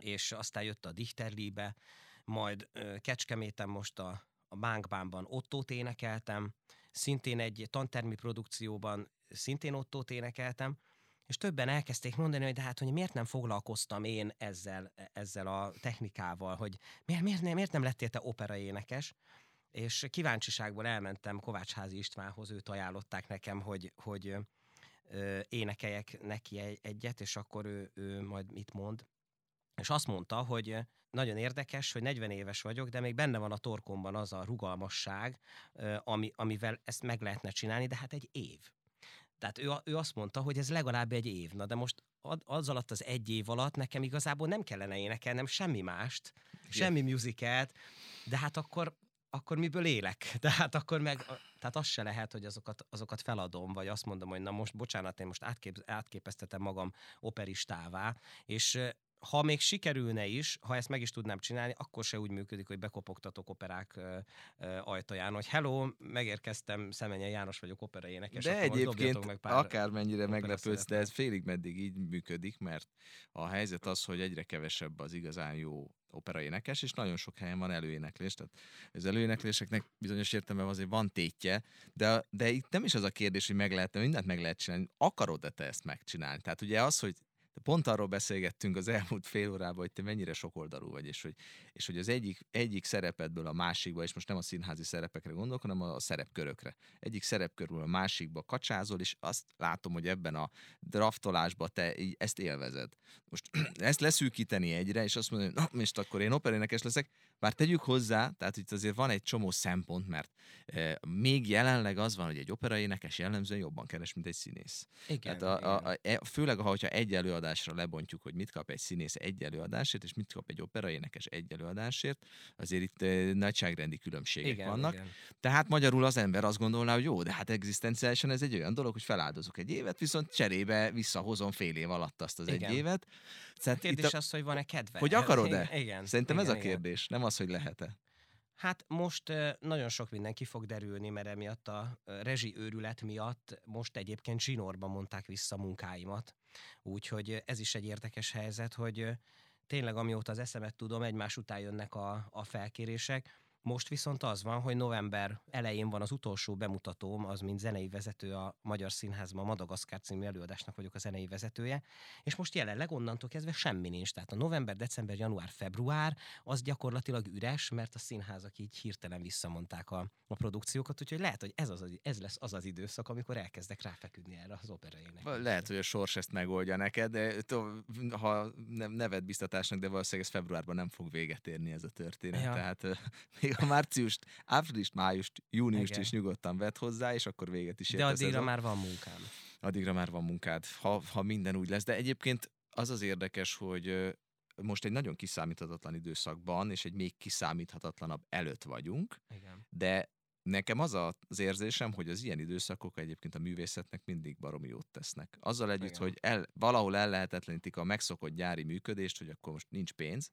B: És aztán jött a Dichterliebe, majd Kecskeméten most a, a Bánkbánban Ottót énekeltem, szintén egy tantermi produkcióban szintén Ottót énekeltem, és többen elkezdték mondani, hogy de hát, hogy miért nem foglalkoztam én ezzel, ezzel a technikával, hogy miért, miért, miért nem lettél te operaénekes, és kíváncsiságból elmentem Kovácsházi Istvánhoz, őt ajánlották nekem, hogy, hogy ö, énekeljek neki egy, egyet, és akkor ő, ő majd mit mond. És azt mondta, hogy nagyon érdekes, hogy 40 éves vagyok, de még benne van a torkomban az a rugalmasság, ami, amivel ezt meg lehetne csinálni, de hát egy év. Tehát ő, ő azt mondta, hogy ez legalább egy év. Na de most az alatt az egy év alatt nekem igazából nem kellene énekelnem semmi mást, semmi musicalt, de hát akkor akkor miből élek? Tehát akkor meg, tehát az se lehet, hogy azokat, azokat feladom, vagy azt mondom, hogy na most, bocsánat, én most átkép, átképeztetem magam operistává, és ha még sikerülne is, ha ezt meg is tudnám csinálni, akkor se úgy működik, hogy bekopogtatok operák ö, ö, ajtaján, hogy hello, megérkeztem, Szemenye János vagyok opera énekes.
A: De egyébként meg pár akármennyire meglepődsz, de ez félig meddig így működik, mert a helyzet az, hogy egyre kevesebb az igazán jó operaénekes, és nagyon sok helyen van előéneklés, tehát az előénekléseknek bizonyos értelemben azért van tétje, de, de itt nem is az a kérdés, hogy meg lehet, mindent meg lehet csinálni, akarod-e te ezt megcsinálni? Tehát ugye az, hogy de pont arról beszélgettünk az elmúlt fél órában, hogy te mennyire sokoldalú vagy, és hogy, és hogy az egyik, egyik szerepedből a másikba, és most nem a színházi szerepekre gondolok, hanem a szerepkörökre. Egyik szerepkörül a másikba kacsázol, és azt látom, hogy ebben a draftolásban te így ezt élvezed. Most ezt leszűkíteni egyre, és azt mondani, na, most akkor én operénekes leszek, bár tegyük hozzá, tehát itt azért van egy csomó szempont, mert e, még jelenleg az van, hogy egy operaénekes jellemzően jobban keres, mint egy színész.
B: Igen,
A: tehát a, a, a, e, főleg, ha egy előadásra lebontjuk, hogy mit kap egy színész egy előadásért, és mit kap egy operaénekes egy előadásért, azért itt e, nagyságrendi különbségek igen, vannak. Igen. Tehát magyarul az ember azt gondolná, hogy jó, de hát egzisztenciálisan ez egy olyan dolog, hogy feláldozok egy évet, viszont cserébe visszahozom fél év alatt azt az igen. egy évet.
B: Tehát a kérdés a... az, hogy van-e kedve.
A: Hogy akarod-e? Igen. Szerintem igen, ez a kérdés, igen. nem az, hogy lehet-e.
B: Hát most nagyon sok minden ki fog derülni, mert emiatt a rezsi őrület miatt most egyébként zsinórban mondták vissza munkáimat. Úgyhogy ez is egy érdekes helyzet, hogy tényleg amióta az eszemet tudom, egymás után jönnek a, a felkérések, most viszont az van, hogy november elején van az utolsó bemutatóm, az mint zenei vezető a Magyar Színházban, a Madagaszkár című előadásnak vagyok a zenei vezetője, és most jelenleg onnantól kezdve semmi nincs. Tehát a november, december, január, február az gyakorlatilag üres, mert a színházak így hirtelen visszamondták a, a produkciókat, úgyhogy lehet, hogy ez, az, ez lesz az az időszak, amikor elkezdek ráfeküdni erre az operaének.
A: Lehet, hogy a sors ezt megoldja neked, de ha neved biztatásnak, de valószínűleg ez februárban nem fog véget érni ez a történet. Ja. Tehát még a márciust, áprilist, májust, júniust Igen. is nyugodtan vett hozzá, és akkor véget is ért
B: De addigra már van munkám.
A: Addigra már van munkád, ha, ha minden úgy lesz. De egyébként az az érdekes, hogy most egy nagyon kiszámíthatatlan időszakban, és egy még kiszámíthatatlanabb előtt vagyunk,
B: Igen.
A: de nekem az az érzésem, hogy az ilyen időszakok egyébként a művészetnek mindig baromi jót tesznek. Azzal együtt, Igen. hogy el, valahol ellehetetlenítik a megszokott gyári működést, hogy akkor most nincs pénz,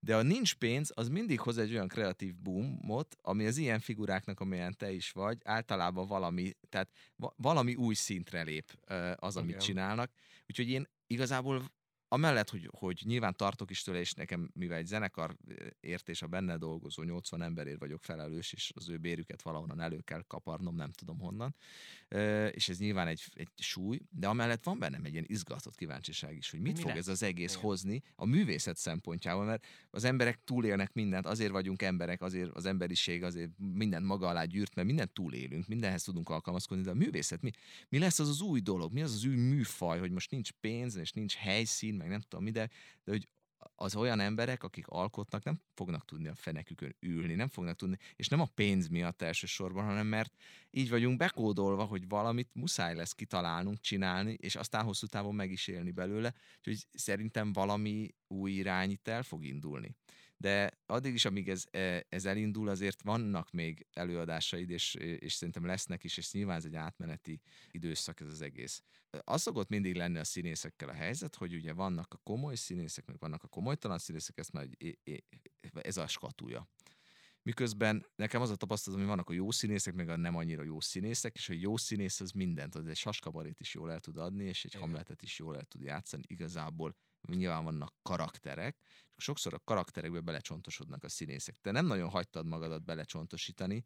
A: de a nincs pénz, az mindig hoz egy olyan kreatív boomot, ami az ilyen figuráknak, amilyen te is vagy, általában valami, tehát valami új szintre lép az, amit Igen. csinálnak. Úgyhogy én igazából amellett, hogy, hogy nyilván tartok is tőle, és nekem, mivel egy zenekar értés a benne dolgozó 80 emberért vagyok felelős, és az ő bérüket valahonnan elő kell kaparnom, nem tudom honnan, és ez nyilván egy, egy súly, de amellett van bennem egy ilyen izgatott kíváncsiság is, hogy mit Mi fog ez az egész Igen. hozni a művészet szempontjából, mert az emberek túlélnek mindent, azért vagyunk emberek, azért az emberiség azért mindent maga alá gyűrt, mert mindent túlélünk, mindenhez tudunk alkalmazkodni, de a művészet mi? Mi lesz az az új dolog? Mi az az új műfaj, hogy most nincs pénz, és nincs helyszín, meg nem tudom mi, de, de hogy az olyan emberek, akik alkotnak, nem fognak tudni a fenekükön ülni, nem fognak tudni, és nem a pénz miatt elsősorban, hanem mert így vagyunk bekódolva, hogy valamit muszáj lesz kitalálnunk, csinálni, és aztán hosszú távon meg is élni belőle, úgyhogy szerintem valami új irány itt el fog indulni de addig is, amíg ez, e, ez elindul, azért vannak még előadásaid, és, és szerintem lesznek is, és nyilván ez egy átmeneti időszak ez az egész. Az szokott mindig lenni a színészekkel a helyzet, hogy ugye vannak a komoly színészek, meg vannak a komolytalan színészek, ezt már ez a skatúja. Miközben nekem az a tapasztalatom, hogy vannak a jó színészek, meg a nem annyira jó színészek, és a jó színész az mindent, az egy saskabarét is jól el tud adni, és egy hamletet is jól el tud játszani. Igazából nyilván vannak karakterek, és sokszor a karakterekbe belecsontosodnak a színészek. Te nem nagyon hagytad magadat belecsontosítani,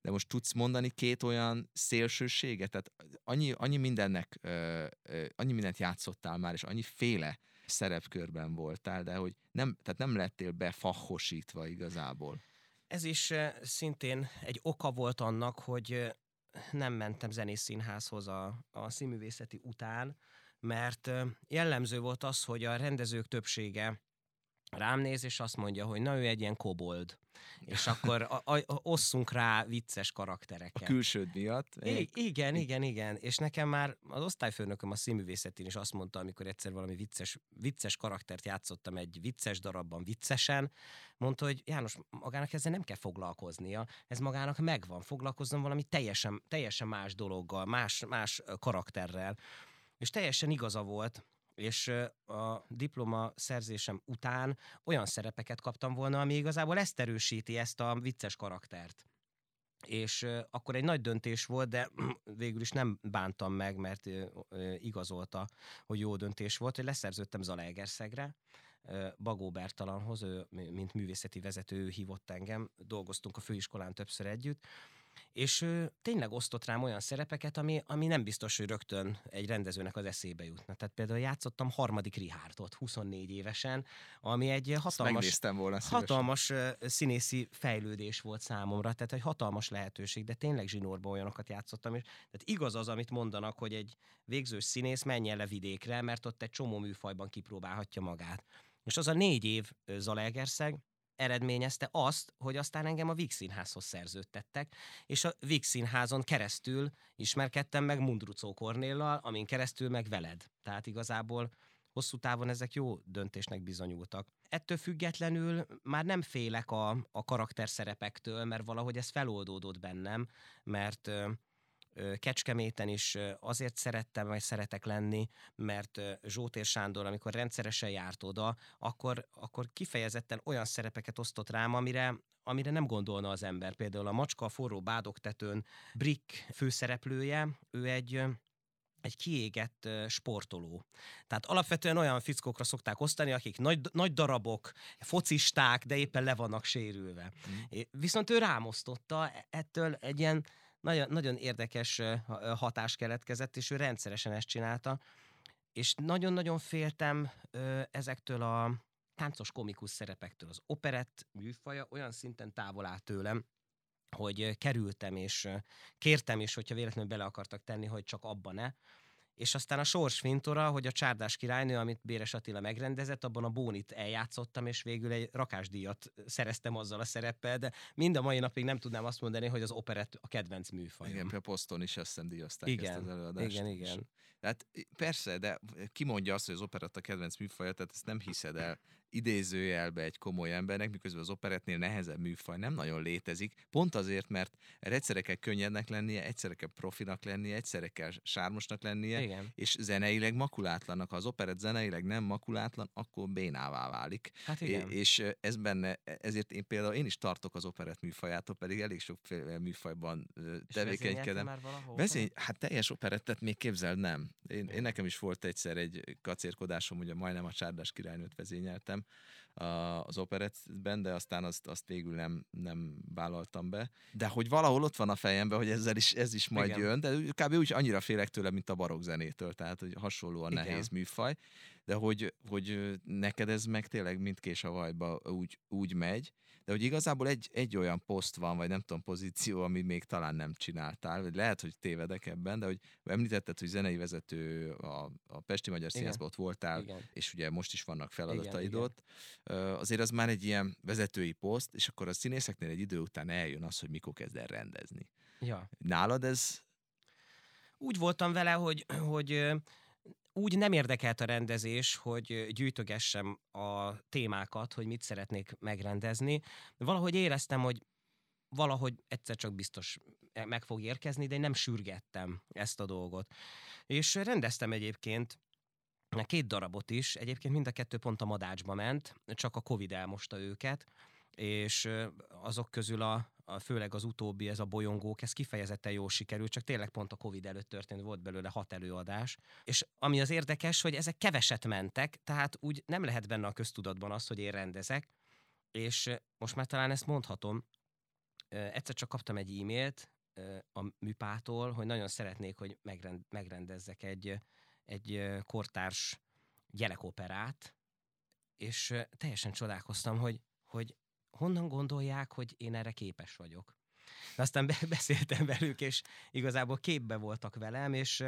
A: de most tudsz mondani két olyan szélsőséget, tehát annyi, annyi mindennek, ö, ö, annyi mindent játszottál már, és annyi féle szerepkörben voltál, de hogy nem, tehát nem lettél befahosítva igazából.
B: Ez is szintén egy oka volt annak, hogy nem mentem zenészszínházhoz a, a színművészeti után, mert jellemző volt az, hogy a rendezők többsége rám néz, és azt mondja, hogy na ő egy ilyen kobold. És akkor a, a, osszunk rá vicces karaktereket.
A: A külsőd miatt?
B: I- igen, igen, igen. És nekem már az osztályfőnököm a színművészetén is azt mondta, amikor egyszer valami vicces, vicces karaktert játszottam egy vicces darabban viccesen, mondta, hogy János, magának ezzel nem kell foglalkoznia, ez magának megvan, foglalkozzon valami teljesen, teljesen más dologgal, más, más karakterrel. És teljesen igaza volt, és a diploma szerzésem után olyan szerepeket kaptam volna, ami igazából ezt erősíti, ezt a vicces karaktert. És akkor egy nagy döntés volt, de végül is nem bántam meg, mert igazolta, hogy jó döntés volt, hogy leszerződtem Zalaegerszegre, Bagó Bertalanhoz, ő, mint művészeti vezető, ő hívott engem, dolgoztunk a főiskolán többször együtt, és ő tényleg osztott rám olyan szerepeket, ami, ami nem biztos, hogy rögtön egy rendezőnek az eszébe jutna. Tehát például játszottam harmadik Richardot 24 évesen, ami egy hatalmas,
A: volna
B: hatalmas színészi fejlődés volt számomra, tehát egy hatalmas lehetőség, de tényleg zsinórban olyanokat játszottam, és tehát igaz az, amit mondanak, hogy egy végzős színész menjen le vidékre, mert ott egy csomó műfajban kipróbálhatja magát. És az a négy év Zalaegerszeg, eredményezte azt, hogy aztán engem a Víg Színházhoz szerződtettek, és a Víg Színházon keresztül ismerkedtem meg Mundrucó Kornéllal, amin keresztül meg veled. Tehát igazából hosszú távon ezek jó döntésnek bizonyultak. Ettől függetlenül már nem félek a, a karakterszerepektől, mert valahogy ez feloldódott bennem, mert Kecskeméten is azért szerettem, vagy szeretek lenni, mert Zsótér Sándor, amikor rendszeresen járt oda, akkor, akkor kifejezetten olyan szerepeket osztott rám, amire, amire nem gondolna az ember. Például a Macska a forró bádogtetőn Brick főszereplője, ő egy egy kiégett sportoló. Tehát alapvetően olyan fickókra szokták osztani, akik nagy, nagy darabok, focisták, de éppen le vannak sérülve. Mm. Viszont ő rámosztotta e-, ettől egy ilyen nagyon, nagyon érdekes hatás keletkezett, és ő rendszeresen ezt csinálta, és nagyon-nagyon féltem ezektől a táncos komikus szerepektől. Az operett műfaja olyan szinten távol áll tőlem, hogy kerültem, és kértem is, hogyha véletlenül bele akartak tenni, hogy csak abban ne. És aztán a Sors Fintora, hogy a Csárdás királynő, amit Béres Attila megrendezett, abban a Bónit eljátszottam, és végül egy rakásdíjat szereztem azzal a szereppel, de mind a mai napig nem tudnám azt mondani, hogy az operett a kedvenc műfajom.
A: Igen, például Poston is azt hiszem díjazták
B: Igen,
A: ezt az előadást.
B: igen, igen.
A: Tehát persze, de ki mondja azt, hogy az operett a kedvenc műfaja, tehát ezt nem hiszed el idézőjelbe egy komoly embernek, miközben az operettnél nehezebb műfaj nem nagyon létezik, pont azért, mert egyszerre kell könnyednek lennie, egyszerre kell profinak lennie, egyszerre kell sármosnak lennie,
B: Igen.
A: és zeneileg makulátlannak. Ha az operett zeneileg nem makulátlan, akkor bénává válik.
B: Hát
A: É-
B: igen.
A: És ez benne, ezért én például én is tartok az operett műfajától, pedig elég sok műfajban
B: És
A: tevékenykedem.
B: már valahol?
A: Vezény, hát teljes operettet még képzeld nem. Én, én nekem is volt egyszer egy kacérkodásom, ugye majdnem a Csárdás királynőt vezényeltem az operettben, de aztán azt, azt végül nem, nem vállaltam be. De hogy valahol ott van a fejemben, hogy ezzel is, ez is majd
B: Igen.
A: jön, de kb. úgy annyira félek tőle, mint a barokk zenétől, tehát hogy hasonlóan
B: Igen.
A: nehéz műfaj, de hogy, hogy neked ez meg tényleg mint kés a vajba úgy, úgy megy, de hogy igazából egy, egy olyan poszt van, vagy nem tudom, pozíció, ami még talán nem csináltál, vagy lehet, hogy tévedek ebben, de hogy említetted, hogy zenei vezető a, a Pesti Magyar. Színházban ott voltál,
B: Igen.
A: és ugye most is vannak feladataid
B: Igen,
A: ott, azért az már egy ilyen vezetői poszt, és akkor a színészeknél egy idő után eljön az, hogy mikor kezd el rendezni.
B: Ja.
A: Nálad ez
B: Úgy voltam vele, hogy, hogy úgy nem érdekelt a rendezés, hogy gyűjtögessem a témákat, hogy mit szeretnék megrendezni. Valahogy éreztem, hogy valahogy egyszer csak biztos e, meg fog érkezni, de én nem sürgettem ezt a dolgot. És rendeztem egyébként két darabot is, egyébként mind a kettő pont a madácsba ment, csak a Covid elmosta őket, és azok közül a főleg az utóbbi, ez a bolyongók, ez kifejezetten jól sikerült, csak tényleg pont a Covid előtt történt, volt belőle hat előadás. És ami az érdekes, hogy ezek keveset mentek, tehát úgy nem lehet benne a köztudatban az, hogy én rendezek, és most már talán ezt mondhatom, egyszer csak kaptam egy e-mailt a műpától, hogy nagyon szeretnék, hogy megrend, megrendezzek egy, egy kortárs gyerekoperát, és teljesen csodálkoztam, hogy, hogy honnan gondolják, hogy én erre képes vagyok. De aztán be- beszéltem velük, és igazából képbe voltak velem, és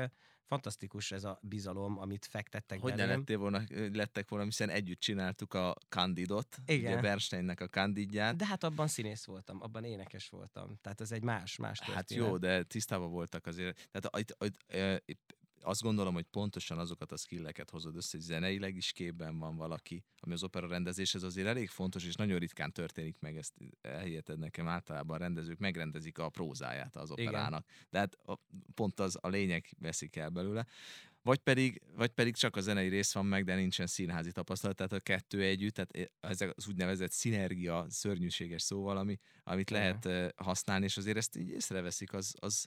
B: fantasztikus ez a bizalom, amit fektettek
A: hogy ne
B: belém.
A: lettél volna, lettek volna, hiszen együtt csináltuk a Candidot,
B: Igen.
A: ugye Bernsteinnek a Candidját.
B: De hát abban színész voltam, abban énekes voltam. Tehát ez egy más, más
A: Hát
B: történet.
A: jó, de tisztában voltak azért. Tehát itt, itt, itt azt gondolom, hogy pontosan azokat a skilleket hozod össze, hogy zeneileg is képben van valaki, ami az opera rendezéshez azért elég fontos, és nagyon ritkán történik meg, ezt elhiheted nekem, általában a rendezők megrendezi a prózáját az
B: Igen.
A: operának. De hát a, pont az a lényeg veszik el belőle. Vagy pedig, vagy pedig csak a zenei rész van meg, de nincsen színházi tapasztalat, tehát a kettő együtt, tehát ez az úgynevezett szinergia, szörnyűséges szóval, ami, amit lehet eh, használni, és azért ezt így észreveszik, az, az,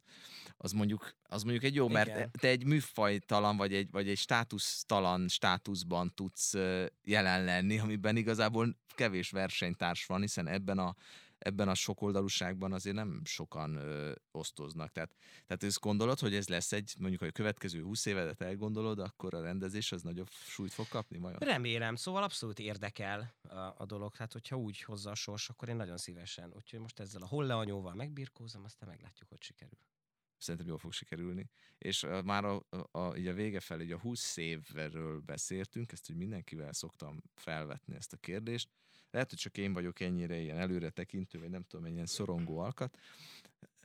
A: az, mondjuk, az mondjuk egy jó, mert
B: Igen.
A: te egy műfajtalan, vagy egy, vagy egy státusztalan státuszban tudsz eh, jelen lenni, amiben igazából kevés versenytárs van, hiszen ebben a ebben a sokoldalúságban azért nem sokan ö, osztoznak. Tehát, tehát ezt gondolod, hogy ez lesz egy, mondjuk, hogy a következő 20 évedet elgondolod, akkor a rendezés az nagyobb súlyt fog kapni vajon?
B: Remélem, szóval abszolút érdekel a, a dolog, hát hogyha úgy hozza a sors, akkor én nagyon szívesen. Úgyhogy most ezzel a holle anyóval megbirkózom, aztán meglátjuk, hogy sikerül.
A: Szerintem jól fog sikerülni. És uh, már a, a, a, így a vége felé, így a 20 évről beszéltünk, ezt hogy mindenkivel szoktam felvetni ezt a kérdést. Lehet, hogy csak én vagyok ennyire ilyen előre tekintő, vagy nem tudom, egy ilyen szorongó alkat,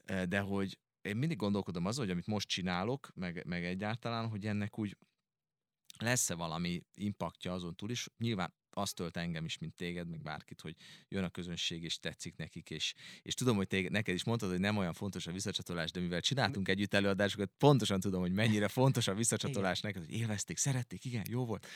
A: Eh, de hogy én mindig gondolkodom azon, hogy amit most csinálok, meg, meg egyáltalán, hogy ennek úgy lesz-e valami impaktja azon túl is. Nyilván azt tölt engem is, mint téged, meg bárkit, hogy jön a közönség, és tetszik nekik, és, és tudom, hogy téged, neked is mondtad, hogy nem olyan fontos a visszacsatolás, de mivel csináltunk együtt előadásokat, pontosan tudom, hogy mennyire fontos a visszacsatolás neked, hogy élvezték, szerették, igen, jó volt,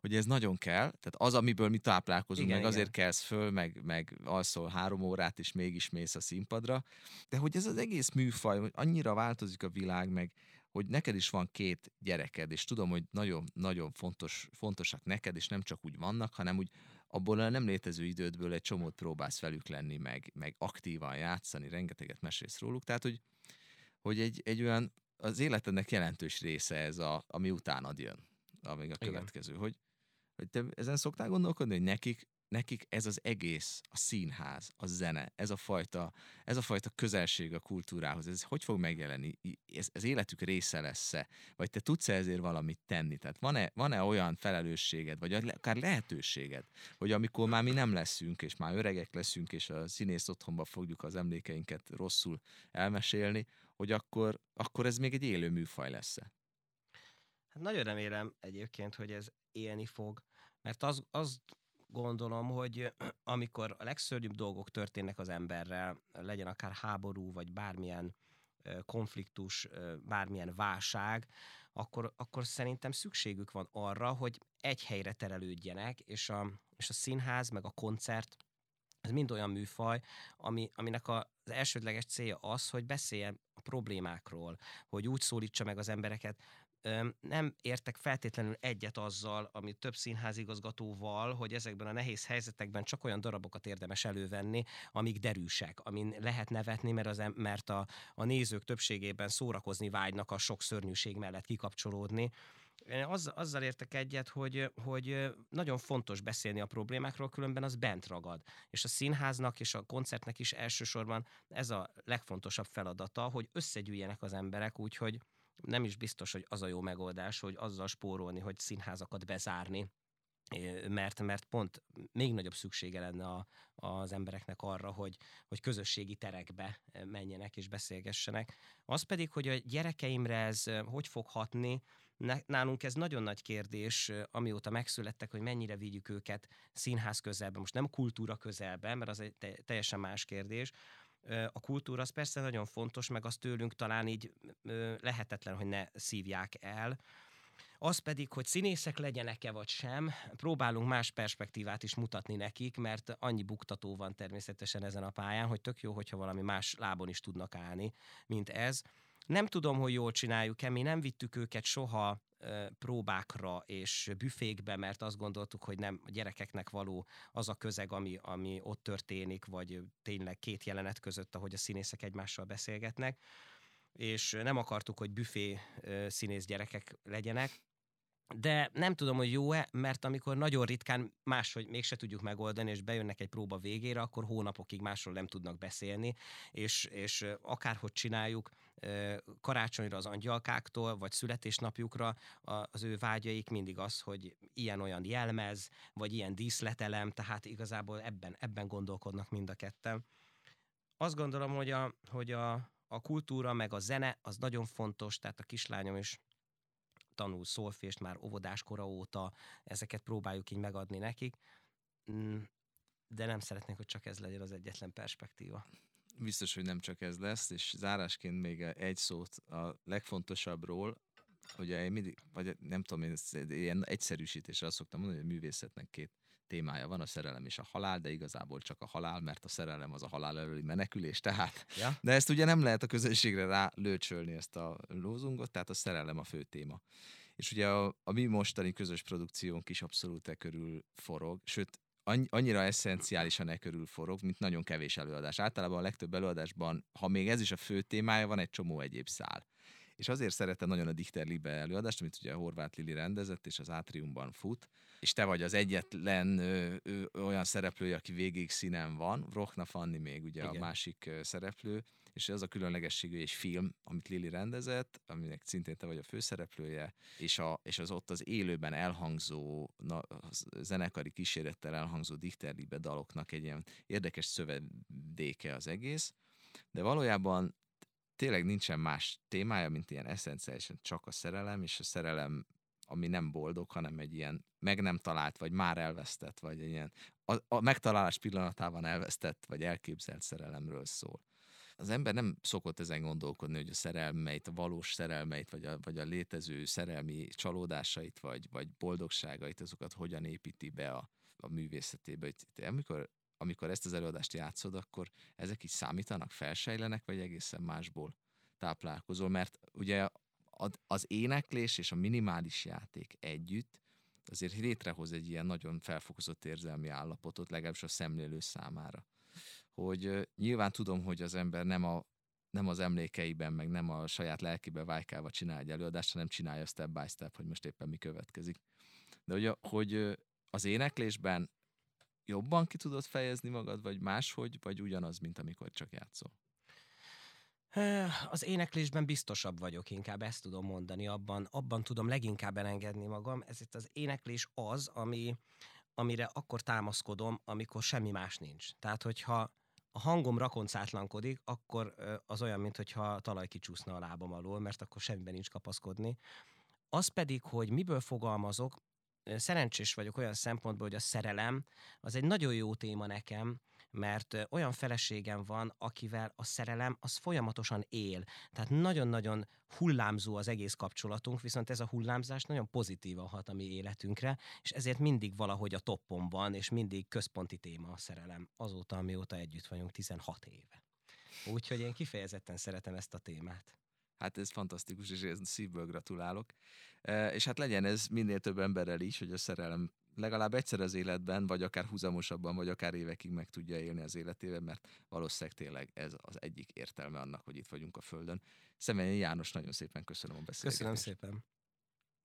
A: hogy ez nagyon kell, tehát az, amiből mi táplálkozunk,
B: Igen,
A: meg azért
B: igen.
A: kelsz föl, meg, meg alszol három órát, és mégis mész a színpadra, de hogy ez az egész műfaj, hogy annyira változik a világ, meg hogy neked is van két gyereked, és tudom, hogy nagyon-nagyon fontos, fontosak neked, és nem csak úgy vannak, hanem úgy abból a nem létező idődből egy csomót próbálsz velük lenni, meg, meg aktívan játszani, rengeteget mesélsz róluk, tehát hogy, hogy egy, egy olyan, az életednek jelentős része ez, a, ami utánad jön, amíg a
B: Igen.
A: következő, hogy, hogy te ezen szoktál gondolkodni, hogy nekik nekik ez az egész, a színház, a zene, ez a fajta, ez a fajta közelség a kultúrához, ez hogy fog megjelenni? Ez, ez életük része lesz-e? Vagy te tudsz ezért valamit tenni? Tehát van-e, van-e olyan felelősséged, vagy akár lehetőséged, hogy amikor már mi nem leszünk, és már öregek leszünk, és a színész otthonba fogjuk az emlékeinket rosszul elmesélni, hogy akkor, akkor ez még egy élő műfaj lesz-e?
B: Hát nagyon remélem egyébként, hogy ez élni fog, mert az, az gondolom, hogy amikor a legszörnyűbb dolgok történnek az emberrel, legyen akár háború, vagy bármilyen konfliktus, bármilyen válság, akkor, akkor szerintem szükségük van arra, hogy egy helyre terelődjenek, és a, és a színház, meg a koncert, ez mind olyan műfaj, ami, aminek a, az elsődleges célja az, hogy beszéljen a problémákról, hogy úgy szólítsa meg az embereket, nem értek feltétlenül egyet azzal, ami több színházigazgatóval, hogy ezekben a nehéz helyzetekben csak olyan darabokat érdemes elővenni, amik derűsek, amin lehet nevetni, mert, az, mert a, a nézők többségében szórakozni vágynak a sok szörnyűség mellett kikapcsolódni. Én az, azzal értek egyet, hogy, hogy nagyon fontos beszélni a problémákról, különben az bent ragad. És a színháznak és a koncertnek is elsősorban ez a legfontosabb feladata, hogy összegyűjjenek az emberek úgy, hogy nem is biztos, hogy az a jó megoldás, hogy azzal spórolni, hogy színházakat bezárni, mert, mert pont még nagyobb szüksége lenne a, az embereknek arra, hogy, hogy közösségi terekbe menjenek és beszélgessenek. Az pedig, hogy a gyerekeimre ez hogy fog hatni, nálunk ez nagyon nagy kérdés, amióta megszülettek, hogy mennyire vigyük őket színház közelbe, most nem kultúra közelbe, mert az egy teljesen más kérdés, a kultúra az persze nagyon fontos, meg azt tőlünk talán így lehetetlen, hogy ne szívják el. Az pedig, hogy színészek legyenek-e vagy sem, próbálunk más perspektívát is mutatni nekik, mert annyi buktató van természetesen ezen a pályán, hogy tök jó, hogyha valami más lábon is tudnak állni, mint ez. Nem tudom, hogy jól csináljuk-e, mi nem vittük őket soha próbákra és büfékbe, mert azt gondoltuk, hogy nem a gyerekeknek való az a közeg, ami, ami ott történik, vagy tényleg két jelenet között, ahogy a színészek egymással beszélgetnek. És nem akartuk, hogy büfé színész gyerekek legyenek, de nem tudom, hogy jó-e, mert amikor nagyon ritkán máshogy mégse tudjuk megoldani, és bejönnek egy próba végére, akkor hónapokig másról nem tudnak beszélni, és, és akárhogy csináljuk, karácsonyra az angyalkáktól, vagy születésnapjukra az ő vágyaik mindig az, hogy ilyen-olyan jelmez, vagy ilyen díszletelem, tehát igazából ebben, ebben gondolkodnak mind a ketten. Azt gondolom, hogy a, hogy a, a kultúra meg a zene az nagyon fontos, tehát a kislányom is tanul szolfést már óvodáskora óta, ezeket próbáljuk így megadni nekik, mm, de nem szeretnék, hogy csak ez legyen az egyetlen perspektíva.
A: Biztos, hogy nem csak ez lesz, és zárásként még egy szót a legfontosabbról, ugye én mindig, vagy nem tudom, én ilyen egyszerűsítésre azt szoktam mondani, hogy a művészetnek két témája van, a szerelem és a halál, de igazából csak a halál, mert a szerelem az a halál előli menekülés, tehát. Ja. De ezt ugye nem lehet a közönségre rá lőcsölni ezt a lózungot, tehát a szerelem a fő téma. És ugye a, a mi mostani közös produkciónk is abszolút e körül forog, sőt, annyira eszenciálisan e körül forog, mint nagyon kevés előadás. Általában a legtöbb előadásban, ha még ez is a fő témája, van egy csomó egyéb szál. És azért szeretem nagyon a Dichter Libe előadást, amit ugye a Horváth Lili rendezett, és az Átriumban fut, és te vagy az egyetlen ö, ö, olyan szereplője, aki végig színen van, Rochna Fanni még ugye Igen. a másik szereplő, és ez a különlegességű és film, amit Lili rendezett, aminek szintén te vagy a főszereplője, és, a, és az ott az élőben elhangzó, na, zenekari kísérettel elhangzó Dichter Libe daloknak egy ilyen érdekes szövedéke az egész, de valójában tényleg nincsen más témája, mint ilyen eszenciálisan csak a szerelem, és a szerelem, ami nem boldog, hanem egy ilyen meg nem talált, vagy már elvesztett, vagy egy ilyen a, a megtalálás pillanatában elvesztett, vagy elképzelt szerelemről szól. Az ember nem szokott ezen gondolkodni, hogy a szerelmeit, a valós szerelmeit, vagy a, vagy a létező szerelmi csalódásait, vagy, vagy boldogságait, azokat hogyan építi be a, a művészetébe. Hogy amikor amikor ezt az előadást játszod, akkor ezek is számítanak, felsejlenek, vagy egészen másból táplálkozol, mert ugye az éneklés és a minimális játék együtt azért létrehoz egy ilyen nagyon felfokozott érzelmi állapotot, legalábbis a szemlélő számára. Hogy nyilván tudom, hogy az ember nem a nem az emlékeiben, meg nem a saját lelkiben vájkálva csinál egy előadást, hanem csinálja step by step, hogy most éppen mi következik. De ugye, hogy az éneklésben jobban ki tudod fejezni magad, vagy máshogy, vagy ugyanaz, mint amikor csak játszol?
B: Az éneklésben biztosabb vagyok, inkább ezt tudom mondani, abban, abban tudom leginkább elengedni magam. Ez itt az éneklés az, ami, amire akkor támaszkodom, amikor semmi más nincs. Tehát, hogyha a hangom rakoncátlankodik, akkor az olyan, mintha talaj kicsúszna a lábam alól, mert akkor semmiben nincs kapaszkodni. Az pedig, hogy miből fogalmazok, szerencsés vagyok olyan szempontból, hogy a szerelem az egy nagyon jó téma nekem, mert olyan feleségem van, akivel a szerelem az folyamatosan él. Tehát nagyon-nagyon hullámzó az egész kapcsolatunk, viszont ez a hullámzás nagyon pozitívan hat a mi életünkre, és ezért mindig valahogy a toppon van, és mindig központi téma a szerelem. Azóta, amióta együtt vagyunk, 16 éve. Úgyhogy én kifejezetten szeretem ezt a témát.
A: Hát ez fantasztikus, és én szívből gratulálok. És hát legyen ez minél több emberrel is, hogy a szerelem legalább egyszer az életben, vagy akár húzamosabban, vagy akár évekig meg tudja élni az életében, mert valószínűleg tényleg ez az egyik értelme annak, hogy itt vagyunk a Földön. Személyi János, nagyon szépen köszönöm a beszélgetést.
B: Köszönöm szépen.